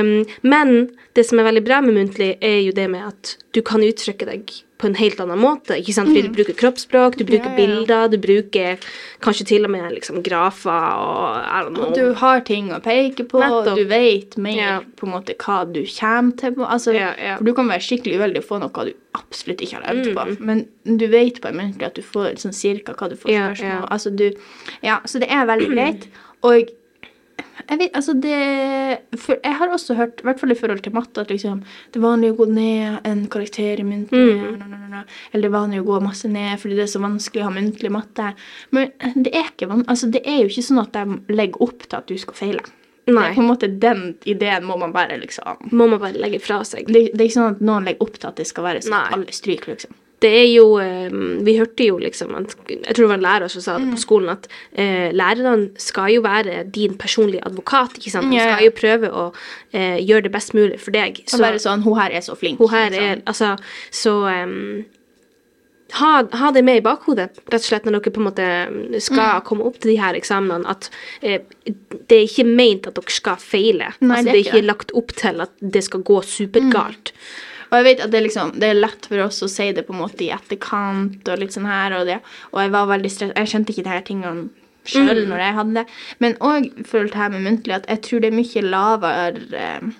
Um, men det som er veldig bra med muntlig, er jo det med at du kan uttrykke deg på en helt annen måte. ikke sant? Fordi du bruker kroppsspråk, du bruker Mm. Ja, ja, bilder, du bruker kanskje til og med liksom grafer og er det noe. Og du har ting å peke på, og du vet mer Ja. på en måte hva du kommer til. Altså. For du kan være skikkelig uheldig og få noe du absolutt ikke har øvd Mm. på. Men du vet på en måte at du får sånn cirka hva du får spørsmål ja. Altså, du, ja, så det er veldig greit. Og jeg vet, altså det for Jeg har også hørt, i hvert fall i forhold til matte, at liksom det er vanlig å gå ned en karakter i muntlig. Mm. Eller det er vanlig å gå masse ned fordi det er så vanskelig å ha muntlig matte. Men det er ikke van altså, det er jo ikke sånn at de legger opp til at du skal feile. Nei. på en måte Den ideen må man bare liksom Må man bare legge fra seg. Det, det er ikke sånn at noen legger opp til at det skal være sånn at alle stryker, liksom. Det er jo eh, Vi hørte jo liksom Jeg tror det var en lærer som sa det Mm. på skolen, at eh, lærerne skal jo være din personlige advokat. ikke sant? De skal jo prøve å eh, gjøre det best mulig for deg. Så bare sånn Hun her er så flink. Hun her liksom. er Altså, så em, ha, ha det med i bakhodet, rett og slett, når dere på en måte skal Mm. komme opp til de her eksamenene, at eh, det er ikke meint at dere skal feile. Nei, altså, det er ikke det. lagt opp til at det skal gå supergalt. Og jeg vet at det liksom, det er lett for oss å si det på en måte i etterkant og litt sånn her og det. Og jeg var veldig stress. Jeg skjønte ikke de her tingene sjøl når jeg hadde det. Men òg det her med muntlig, at jeg tror det er mye lavere eh,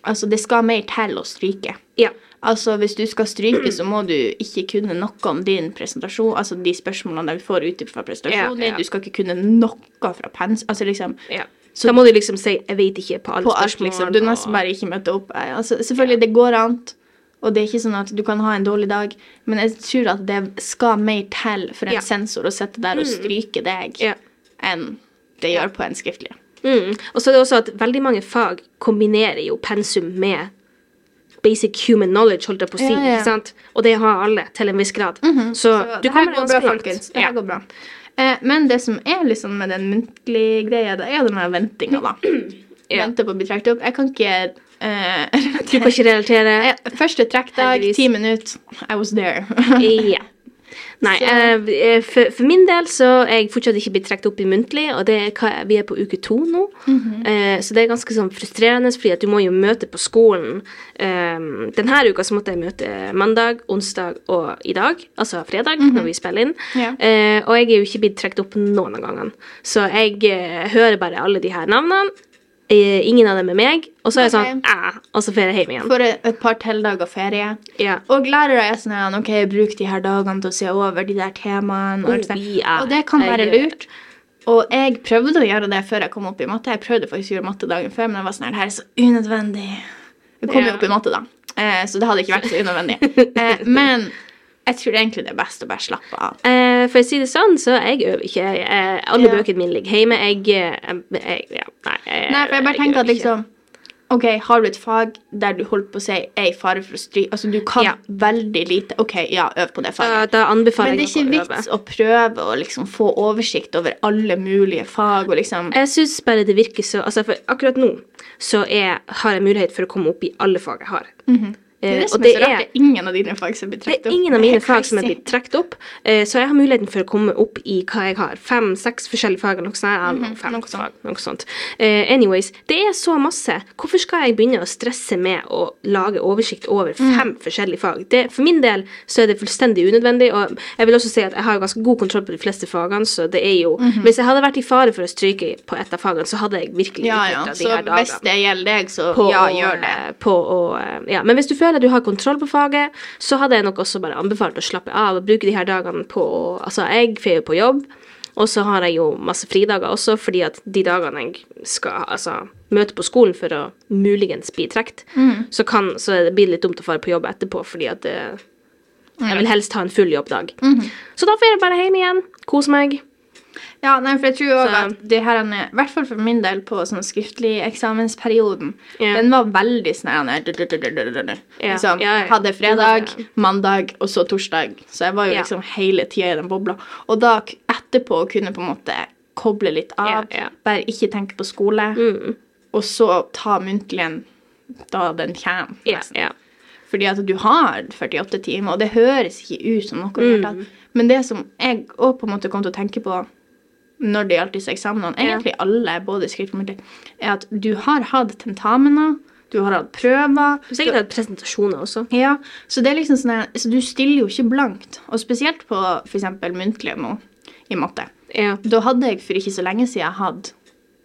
Altså, det skal mer til å stryke. Ja. Altså, Hvis du skal stryke, så må du ikke kunne noe om din presentasjon, altså de spørsmålene vi får ut fra presentasjonen Ja, ja. Du skal ikke kunne noe fra pens... Altså liksom ja. Så- da må du liksom si 'jeg vet ikke' på alle på spørsmål. liksom. Du nesten bare ikke møter opp. Altså, selvfølgelig, det går an, og det er ikke sånn at du kan ha en dårlig dag, men jeg tror at det skal mer til for en Ja. sensor å sitte der og stryke deg Ja. enn det gjør på en skriftlig. Mm. Og så er det også at veldig mange fag kombinerer jo pensum med basic human knowledge, holdt jeg på å si. Ja, ja. Og det har alle til en viss grad. Så, Så du kommer ganske langt. folkens. Det her går bra. Eh, men det som er liksom med den muntlige greia, det er den ventinga, da. Ja. Vente på å bli trukket opp. Jeg kan ikke eh, Du kan ikke relatere? Eh, Første trekkdag, ti minutter. I was there. Ja. Nei, Så- eh, for, for min del så er jeg fortsatt ikke blitt trukket opp i muntlig, og det er, vi er på uke to nå. Mhm. eh, så det er ganske sånn frustrerende, fordi at du må jo møte på skolen. Eh, denne uka så måtte jeg møte mandag, onsdag og i dag, altså fredag, når vi spiller inn. Ja. Eh, og jeg er jo ikke blitt trukket opp noen av gangene. Så jeg eh, hører bare alle de her navnene. Eh, ingen av dem er meg. Og så er jeg sånn Ok. Og så får jeg hjem igjen. For et, par tildager ferie. Ja. Og lærere er sånn ok, bruk de her dagene til å se over de der temaene. Og, Oh, ja. og det kan være lurt. Og jeg prøvde å gjøre det før jeg kom opp i matte. Jeg prøvde faktisk å gjøre matte dagen før, men jeg var sånn her, det her er så unødvendig. Jeg kom jo Ja. opp i matte da, eh, så det hadde ikke vært så unødvendig. Eh, men jeg tror egentlig det er best å bare slappe av. Eh, for å si det sånn, så jeg øver ikke. Jeg, jeg, alle Ja. bøkene mine ligger hjemme. Jeg, jeg, jeg ja, Nei, jeg, Nei, for jeg bare tenker at liksom OK, har du et fag der du holdt på å si er i fare for å stryke Altså, du kan Ja. veldig lite. OK, ja, øv på det Da, faget. da anbefaler Men det er ikke vits å prøve å liksom få oversikt over alle mulige fag og liksom Jeg syns bare det virker så altså For akkurat nå så er, har jeg mulighet for å komme opp i alle fag jeg har. Mhm. Det er Eh, det som er så rart. Det er ingen av dine fag som blir Det er ingen av mine fag som er blitt trukket opp, eh, så jeg har muligheten for å komme opp i hva jeg har. Fem-seks forskjellige fag, eller noe sånt. noe fem Mhm, noe sånt. noe sånt. Uh, anyways, det er så masse. Hvorfor skal jeg begynne å stresse med å lage oversikt over Mm. fem forskjellige fag? Det, for min del så er det fullstendig unødvendig, og jeg vil også si at jeg har ganske god kontroll på de fleste fagene, så det er jo Mhm. Hvis jeg hadde vært i fare for å stryke på et av fagene, så hadde jeg virkelig Ja, ja. utnyttet de her dagene Så hvis det gjelder deg, så på ja, å, gjør det. eh, På å, eh, ja. Men hvis du føler at du har kontroll på faget, så hadde jeg nok også bare anbefalt å slappe av og bruke de her dagene på Altså, jeg får jo på jobb, og så har jeg jo masse fridager også, fordi at de dagene jeg skal altså, møte på skolen for å muligens bli trukket, Mm. så, kan, så det blir det litt dumt å fare på jobb etterpå, fordi at det, jeg vil helst ha en full jobbdag. Mhm. Så da får jeg bare hjem igjen, kose meg. Ja, nei, for jeg tror også at det her, er- i hvert fall for min del på sånn skriftlig eksamensperioden, yeah. den var veldig sånn Liksom. Hadde fredag, mandag og så torsdag. Så jeg var jo liksom hele tida i den bobla. Og da etterpå kunne på en måte koble litt av, bare ikke tenke på skole, Mm. og så ta muntligen da den kommer. Nesten. Fordi at du har 48 timer, og det høres ikke ut som noe. Mm. Men det som jeg òg kom til å tenke på når det gjaldt disse eksamenene, egentlig alle, både skrift og muntlig, er at du har hatt tentamener, du har hatt prøver Du har sikkert hatt presentasjoner også. ja, så det liksom sånn her- så Du stiller jo ikke blankt. Og spesielt på f.eks. muntlig nå, i matte. Ja. Da hadde jeg for ikke så lenge siden hatt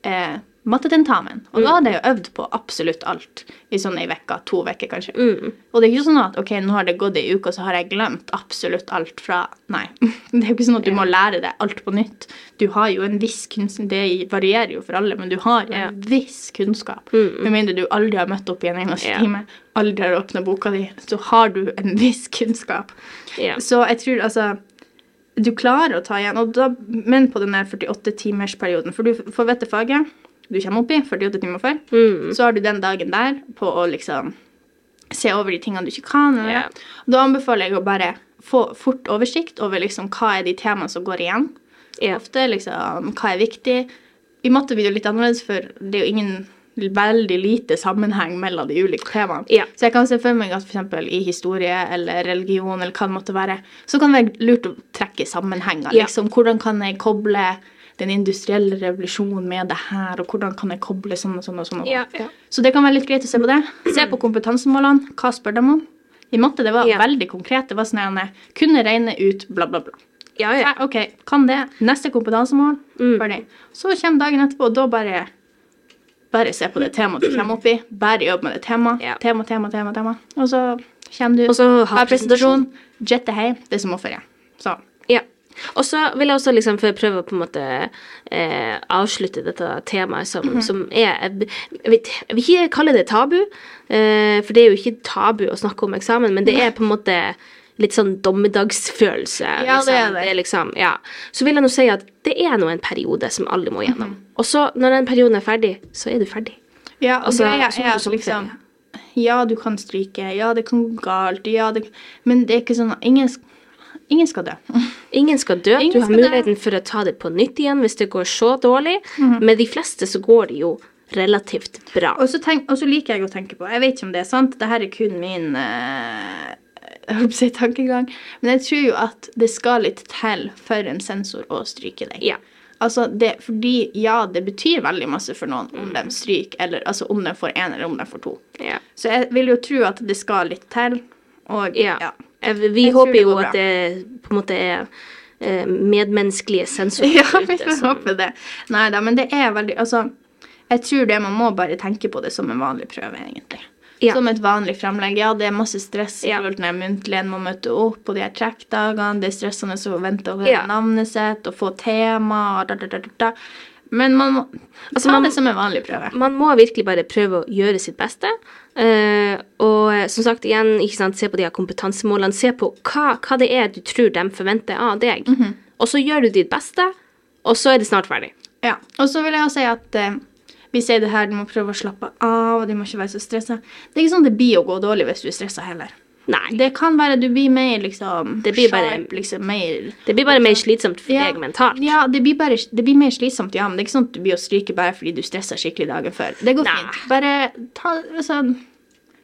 eh, mattetentamen. Og da hadde jeg jo øvd på absolutt alt i sånn ei uke, to uker kanskje. Mm. Og det er ikke sånn at ok, nå har det gått ei uke, og så har jeg glemt absolutt alt fra Nei. Det er jo ikke sånn at du må lære deg alt på nytt. Du har jo en viss kunnskap Det varierer jo for alle, men du har en Ja. viss kunnskap. Mm, Med mindre du aldri har møtt opp i en eneste Ja. time, aldri har åpna boka di, så har du en viss kunnskap. Ja. Så jeg tror altså Du klarer å ta igjen, og da, men på den 48-timersperioden. For du får vite faget du kommer opp i 48 timer før. Mm. Så har du den dagen der på å liksom se over de tingene du ikke kan. Ja. Da anbefaler jeg å bare få fort oversikt over liksom hva er de temaene som går igjen. Yeah. Ofte liksom hva er viktig. I matte blir det jo litt annerledes, for det er jo ingen veldig lite sammenheng mellom de ulike temaene. Ja. Så jeg kan se for meg at f.eks. i historie eller religion eller hva det måtte være, så kan det være lurt å trekke sammenhenger. Ja. Liksom, hvordan kan jeg koble den industrielle revolusjonen med det her, og hvordan kan jeg koble sånn og sånn og sånn. Ja, ja. Så det kan være litt greit å se på det. Se på kompetansemålene. Hva spør de om? I matte det var Ja. veldig konkret. Det var sånn at jeg kunne regne ut bla, bla, bla. Ja, ja. Så, OK, kan det. Neste kompetansemål. Mm. Ferdig. Så kommer dagen etterpå, og da bare bare se på det temaet du kommer opp i. Bare jobb med det temaet. Ja. Tema, tema, tema, tema. Og så kommer du, Og så ha har presentasjon, jette hjem. Det er som å ferie. Så. Og så vil jeg også liksom prøve å på en måte eh, avslutte dette temaet som, Mhm. som er jeg, vet, jeg vil ikke kalle det tabu, eh, for det er jo ikke tabu å snakke om eksamen, men det er på en måte litt sånn dommedagsfølelse. Ja, det er det. det. liksom, ja. Så vil jeg nå si at det er nå en periode som alle må gjennom. Mhm. Og så, når den perioden er ferdig, så er du ferdig. Ja, og Altså, greia så er er at liksom Ja, du kan stryke. Ja, det kan gå galt. Ja, det Men det er ikke sånn ingen, sk- ingen skal dø. Ingen skal dø. Ingen du har muligheten dø. For å ta det på nytt igjen hvis det går så dårlig. Med de fleste så går det jo relativt bra. Og så, tenk, og så liker jeg å tenke på Jeg vet ikke om det er sant, det her er kun min holdt si tankegang. Men jeg tror jo at det skal litt til for en sensor å stryke deg. Ja. Altså det, fordi ja, det betyr veldig masse for noen om de stryker, eller altså om de får én eller om de får to. Ja. Så jeg vil jo tro at det skal litt til. Og Ja. ja. Jeg- Vi Jeg håper jo bra. at det på en måte er eh, medmenneskelige sensorer Ja, vi får håpe det. Nei da, men det er veldig Altså, jeg tror det man må bare tenke på det som en vanlig prøve, egentlig. Ja. Som et vanlig fremlegg. Ja, det er masse stress i Ja. forhold til den muntlige, en må møte opp, på de her trekkdagene, det er stressende å vente over Ja. navnet sitt, og få tema, da, da, da, da, da. Men man må Altså, ta man- det som en vanlig prøve. Man må virkelig bare prøve å gjøre sitt beste. Uh, og eh, som sagt, igjen, sant, se på de her kompetansemålene. Se på hva, hva det er du tror de forventer av deg. Mhm. og så gjør du ditt beste, og så er det snart ferdig. Ja, og så vil jeg også si at uh, vi sier det her, du må prøve å slappe av, og du må ikke være så stressa. Det er ikke sånn det blir å gå dårlig hvis du er stressa heller. Nei. Det kan være du blir mer liksom Det blir bare- sharp, liksom mer Det blir bare mer slitsomt for Ja. deg mentalt. Ja, det blir, bare, det blir mer slitsomt, ja, men det er ikke sånn at du blir å stryke bare fordi du stresser skikkelig dagen før. Det går Nei. fint. Bare ta altså,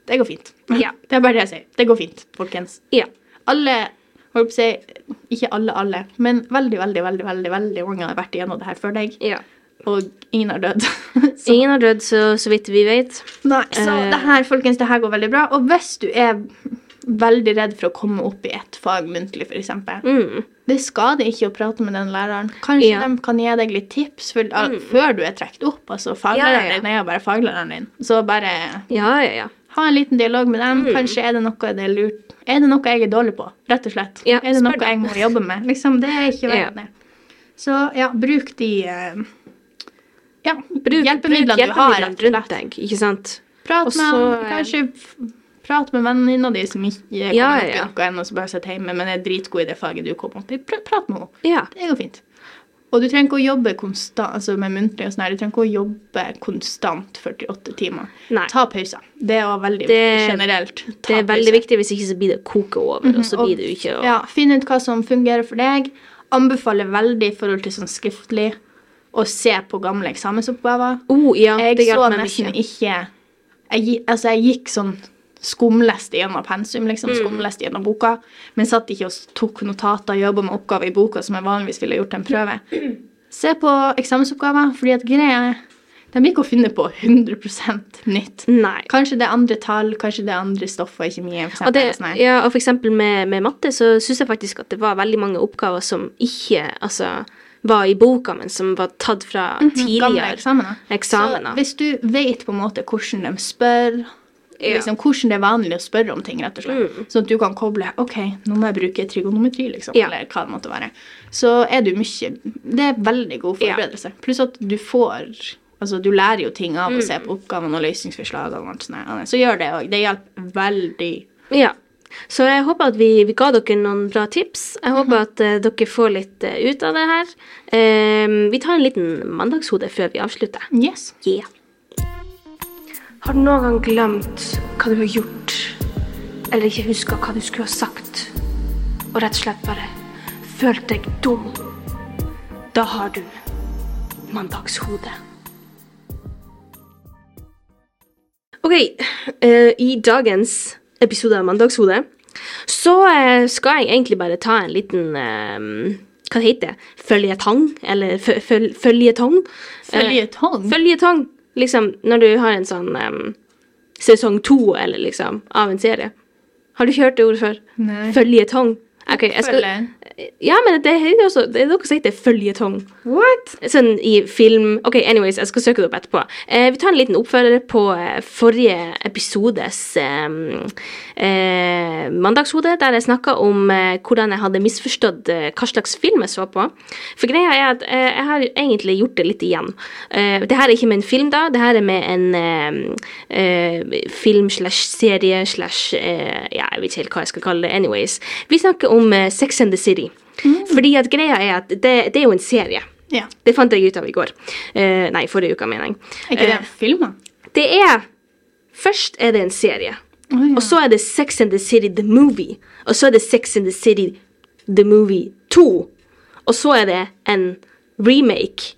Det går fint. Ja. Det er bare det jeg sier. Det går fint, folkens. Ja. Alle holdt på å si, Ikke alle, alle, men veldig, veldig, veldig veldig, veldig mange har vært igjennom det her før deg, ja. og ingen har dødd. Ingen har dødd, så, så vidt vi vet. nei, så uh, det her, folkens, det her går veldig bra. Og hvis du er veldig redd for å komme opp i et fag muntlig, f.eks. Mm. Det skader ikke å prate med den læreren. Kanskje Ja. De kan gi deg litt tips for, mm. før du er trukket opp. Altså, faglæreren Ja, ja, din er jo bare faglæreren din. Så bare Ja, ja, ja. ha en liten dialog med dem. Mm. Kanskje er det noe det er lurt Er det noe jeg er dårlig på, rett og slett? Er det noe jeg må jobbe med? Liksom, det er ikke verdt det. Så ja, bruk de eh, ja, Bruk hjelpemidlene bruk du har. rundt deg, ikke sant? Prat med så, han, eh, kanskje prat med venninna di som ikke er Ja, ja. noe ennå, som bare sitter hjemme, men er dritgod i det faget du kom opp i. Prat med henne. Ja. Det går fint. Og du trenger ikke å jobbe konstant, altså med muntlig og sånn her, du trenger ikke å jobbe konstant 48 timer. Nei. Ta pauser. Det er også veldig Det- generelt. Ta Det er veldig pauser. viktig, hvis ikke så blir det koke over, og så blir det jo ikke å Ja, Finn ut hva som fungerer for deg. Anbefaler veldig i forhold til sånn skriftlig å se på gamle eksamensoppgaver. Oh, ja, jeg det så nesten mye. ikke jeg, Altså, jeg gikk sånn skumleste gjennom pensum, liksom. Mm. Skumleste gjennom boka. Men satt ikke og tok notater og jobba med oppgaver i boka som jeg vanligvis ville gjort en prøve. Se på eksamensoppgaver, fordi at greia er De blir ikke å finne på 100% nytt. Nei. Kanskje det er andre tall, kanskje det er andre stoffer i kjemien. Og, det, eksempel, sånn her. ja, og for eksempel med, med matte så syns jeg faktisk at det var veldig mange oppgaver som ikke altså, var i boka, men som var tatt fra Gamle tidligere eksamener. eksamener. Så hvis du vet på en måte hvordan de spør. Liksom hvordan det er vanlig å spørre om ting, rett og slett, Mm. sånn at du kan koble OK, nå må jeg bruke trigonometri, liksom, Ja. eller hva det måtte være, så er du mye Det er veldig god Ja. forberedelse. Pluss at du får Altså, du lærer jo ting av å Mm. se på oppgavene og løsningsforslagene og alt sånt. Så gjør det òg. Det hjelper veldig. Ja. Så jeg håper at vi, vi ga dere noen bra tips. Jeg håper Mhm. at uh, dere får litt uh, ut av det her. Ehm, vi tar en liten mandagshode før vi avslutter. Yes. Yeah. Har du noen gang glemt hva du har gjort, eller ikke huska hva du skulle ha sagt, og rett og slett bare følt deg dum? Da har du mandagshode. Ok, uh, i dagens episode av Mandagshode så uh, skal jeg egentlig bare ta en liten uh, Hva det heter det? Føljetong? Eller fø- føl- føljetong? Føljetong? Føljetong. Liksom når du har en sånn um, sesong to, eller liksom, av en serie. Har du ikke hørt det ordet før? Føljetong. Okay, jeg skal. Ja, men det er også Det er noe som heter føljetong. What? Sånn i film Ok, anyways, jeg skal søke det opp etterpå. Eh, vi tar en liten oppfølger på eh, forrige episodes eh, eh, mandagshode, der jeg snakka om eh, hvordan jeg hadde misforstått eh, hva slags film jeg så på. For greia er at jeg har egentlig gjort det litt igjen. Eh, det her er ikke med en film, da. Det her er med en film slash serie slash Ja, jeg vet ikke helt hva jeg skal kalle det. Anyways. Vi snakker om Sex and the City. Fordi at greia er at det, det er jo en serie. Ja. Det fant jeg ut av i går. Uh, nei, forrige uke, mener jeg. Er ikke det Eh, filmer? det er Først er det en serie. Oh, ja. Og så er det Sex and the City The Movie. Og så er det Sex and the City The Movie 2. Og så er det en remake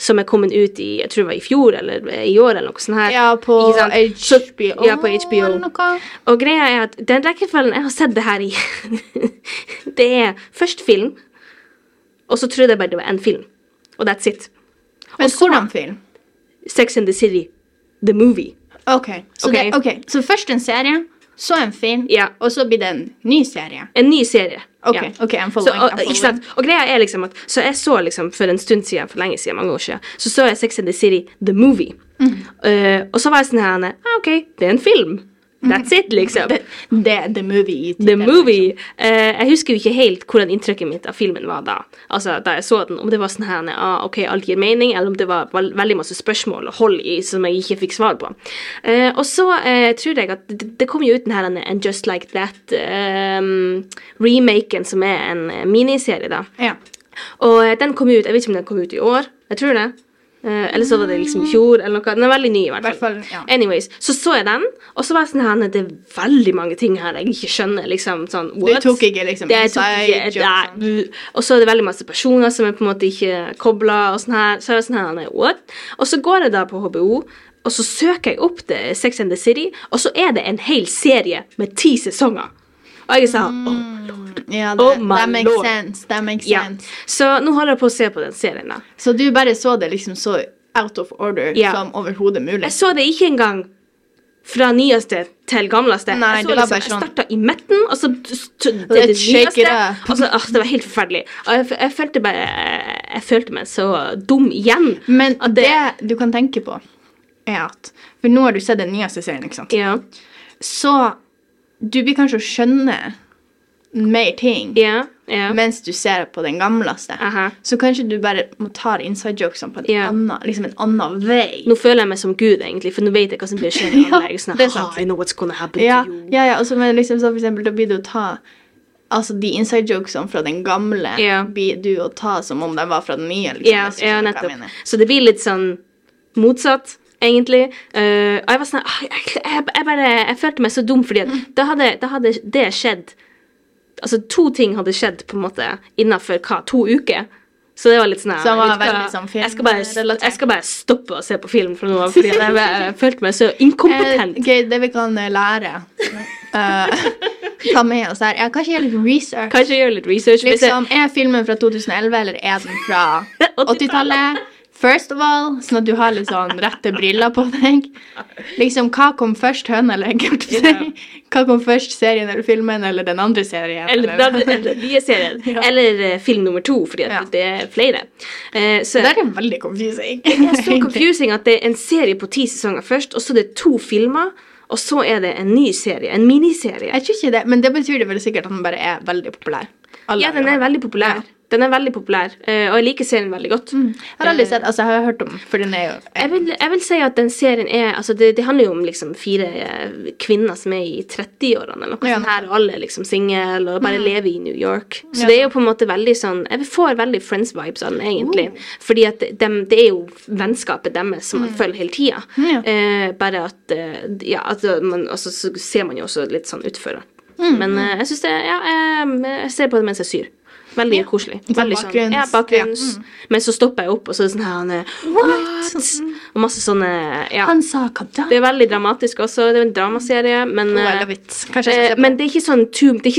som er kommet ut i jeg tror det var i fjor eller i år. eller noe sånt her. Ja, på? Så- HBO, ja, på HBO. eller noe. Og greia er at den rekkefølgen jeg har sett det her i, det er først film, og så trodde jeg bare det var én film. Og that's it. Men hvordan film? Sex and the City, the movie. Ok, så, Ok. Det, okay. så først en serie, så en film, Ja. og så blir det en ny serie. En ny serie. Ok, ja. ok, I'm Så, following. og, I'm ikke following. sant? og greia er liksom at Så jeg så liksom for en stund siden, for lenge siden, mange år siden, så så jeg Sex and the City, the movie. Mm. Uh, og så var jeg sånn her ah, OK, det er en film. That's it, liksom. Det, det the movie. The Movie. Eh, jeg husker jo ikke helt hvordan inntrykket mitt av filmen var da. Altså, da jeg så den, Om det var sånn her, ah, ok, alt gir mening, eller om det var veldig masse spørsmål og hold i som jeg ikke fikk svar på. Uh, og så uh, tror jeg at det, det kom jo ut den her en- Just Like That-remaken, som er en miniserie, da. Ja. Og den kom ut Jeg vet ikke om den kom ut i år. Jeg tror det. Eh, eller så var det liksom i fjor, eller noe. Den er veldig ny, i hvert fall. hvert fall, ja. Anyways, så så jeg den, og så var jeg sånn her Det er veldig mange ting her jeg ikke skjønner. liksom sånn, what? tok ikke liksom Det tok ikke, jokes, nei, Og så er det veldig masse personer som er på en måte ikke kobla, og sånn her. Så er jeg sånn her, what? Og så går jeg da på HBO, og så søker jeg opp det Sex and the City, og så er det en hel serie med ti sesonger. Og jeg er sånn oh, lord. Ja, det, Oh that makes lord. sense. That makes Ja. sense. Så nå holder jeg på å se på den serien, da. Så du bare så det liksom så out of order Ja. som overhodet mulig? Jeg så det ikke engang fra nyeste til gamleste. Nei, jeg så liksom, jeg sånn- starta i midten, og så til det, det nyeste. Og så, ah, det var helt forferdelig. Og jeg, jeg følte bare Jeg følte meg så dum igjen. Men det, det- du kan tenke på, er at For nå har du sett den nyeste serien, ikke sant? Ja. Så du blir kanskje å skjønne mer ting yeah, yeah. mens du ser på den gamleste. Aha. Så kanskje du bare må ta inside jokesene på Ja. annen, liksom en annen vei. Nå føler jeg meg som Gud, egentlig, for nå vet jeg hva som blir skjedd. Ja, sånn, det er sant. «Ah, I know what's gonna happen Ja, to you. ja, ja. Og men liksom så for eksempel, da blir det å ta Altså de inside jokesene fra den gamle blir du å ta som om de var fra den nye. Liksom, Ja, nettopp. Så det blir litt sånn motsatt, egentlig. Uh, og jeg var sånn jeg, jeg, jeg bare Jeg følte meg så dum, fordi Mm. at da hadde, da hadde det skjedd Altså to ting hadde skjedd på en måte innafor hva, to uker. Så det var litt sånn Så var hva, sånn jeg, skal bare, jeg skal bare stoppe å se på film fra nå av, fordi jeg, jeg, følte meg så inkompetent. Eh, ok, det vi kan eh, lære uh, Ta med oss her. Ja, kanskje gjøre litt research. Kanskje gjøre litt research. Liksom, Er filmen fra 2011, eller er den fra 80-tallet? First of all, sånn at du har litt sånn rette briller på deg. Liksom, Hva kom først, høna eller egget? Hva kom først, serien eller filmen, eller den andre serien? Eller eller den nye serien. Ja. Eller eh, film nummer to, fordi Ja. det er flere. Uh, så Det er veldig confusing. det er så confusing at det er en serie på ti sesonger først, og så er det to filmer, og så er det en ny serie. En miniserie. Jeg tror ikke det, men det betyr det vel sikkert at den bare er veldig populær. Alle Ja, den er veldig populær. Ja. Den er veldig populær, eh, og jeg liker serien veldig godt. Jeg har aldri sett, altså jeg har hørt om for den er jo Jeg vil, jeg vil si at den serien er altså det, det handler jo om liksom fire eh, kvinner som er i 30-årene, eller noe Ja. sånt her, og alle liksom single og bare lever i New York. Så Ja. det er jo på en måte veldig sånn Jeg får veldig Friends-vibes av den, egentlig. Fordi at de, det er jo vennskapet deres som man følger hele tida. Ja. Eh, bare at eh, Ja, altså, man, altså, så ser man jo også litt sånn utfor. Men eh, jeg syns det Ja, jeg, jeg ser på det mens jeg syr. Veldig koselig. Sånn Veldig bakgrunns- ja, bakgrunns. Men så stopper jeg opp, og så er det sånn her han er, What? Og masse sånne Ja. Han sa hva? Det er veldig dramatisk også. Det er en dramaserie, men I eh, eh, Men det er ikke sånn,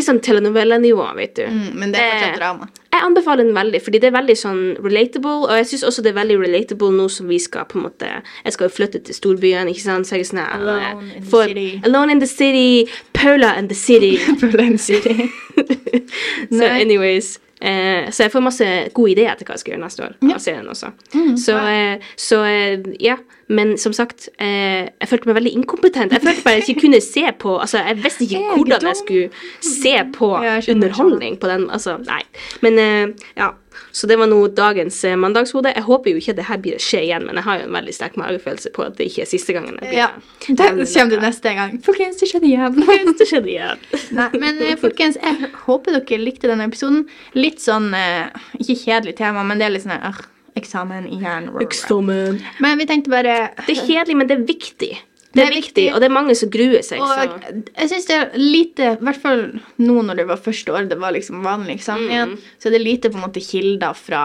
sånn telenovella-nivå, vet du. Mm, men det er fortsatt Eh, drama. Jeg anbefaler den veldig, fordi det er veldig sånn relatable, og jeg syns også det er veldig relatable nå som vi skal på en måte Jeg skal jo flytte til storbyen, ikke sant, så jeg er sånn Alone eh, in the for- city. Alone in the city. Paula and the city. Berlin City. so anyways eh, Så jeg får masse gode ideer til hva jeg skal gjøre neste år. Ja. av serien også. Mm, så, eh, så eh, ja. Men som sagt, eh, jeg følte meg veldig inkompetent. Jeg følte bare jeg ikke kunne se på Altså, jeg visste ikke hvordan jeg skulle se på underholdning på den. Altså, nei. Men eh, ja. Så det var nå dagens eh, mandagshode. Jeg håper jo ikke det her blir å skje igjen, men jeg har jo en veldig sterk magefølelse på at det ikke er siste gangen. jeg blir Ja. det. Det kommer du neste gang. Folkens, det skjedde igjen. Det skjedde igjen. Nei, men eh, folkens, jeg håper dere likte denne episoden. Litt sånn eh, Ikke kjedelig tema, men det er litt sånn øh, eksamen igjen. Eksamen. Men vi tenkte bare Det er kjedelig, men det er viktig. Det er, viktig, og det er mange som gruer seg. Og så. jeg syns det er lite, i hvert fall nå når det var første år, det var liksom vanlig eksamen igjen, så er det lite på en måte kilder fra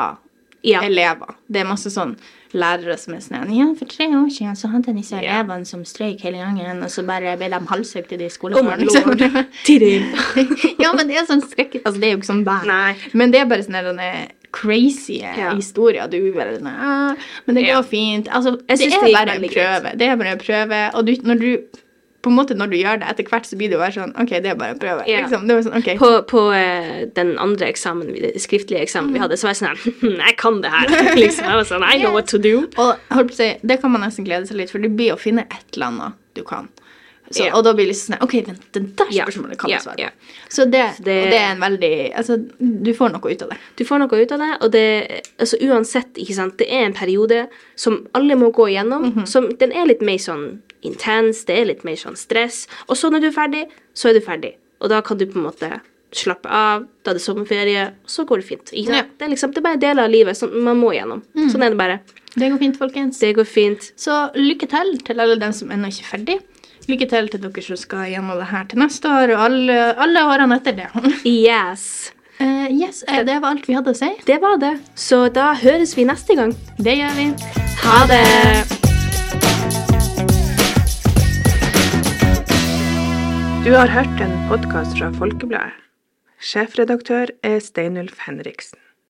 Ja. elever. Det er masse sånn lærere som er sånn Ja, for tre år siden så hadde jeg disse Ja. elevene som strøyk hele gangen, og så bare ble de halshøyt i de Oh skolegården. lord. Ja, men det er sånn skrekk... Altså, det er jo ikke sånn der. Nei. Men det er bare sånn sånne crazy Ja. historier. Du bare ah, Men det går fint. Altså, det er det bare en prøve. Det er bare en prøve. Og du, når du på en måte når du gjør det etter hvert, så blir det jo bare sånn OK, det er bare en prøve. Ja. Liksom. Det var sånn, okay. På, på uh, den andre eksamen, skriftlige eksamen vi hadde, så var jeg sånn her Jeg kan det her. liksom. Jeg var sånn I know what to do. Og holdt på å si, det kan man nesten glede seg litt, for det blir å finne et eller annet du kan. Så, yeah. Og da blir det liksom sånn OK, vent, den der spørsmålet kan jeg svare på. Så det, det- det er en veldig Altså, du får noe ut av det. Du får noe ut av det, og det altså uansett, ikke sant, det er en periode som alle må gå igjennom. som, den er litt mer sånn intens, det er litt mer sånn stress. Og så når du er ferdig, så er du ferdig. Og da kan du på en måte slappe av, da er det sommerferie, og så går det fint. Ja. Det, er liksom, det er bare deler av livet som man må gjennom. Sånn er det bare. Det går fint, folkens. Det går fint. Så lykke til til alle dem som ennå ikke er ferdig. Lykke til til dere som skal gjennom det her til neste år, og alle, alle årene etter det. Yes. Uh, yes, eh, det var alt vi hadde å si. Det var det. Så da høres vi neste gang. Det gjør vi. Ha det! Du har hørt en podkast fra Folkebladet. Sjefredaktør er Steinulf Henriksen.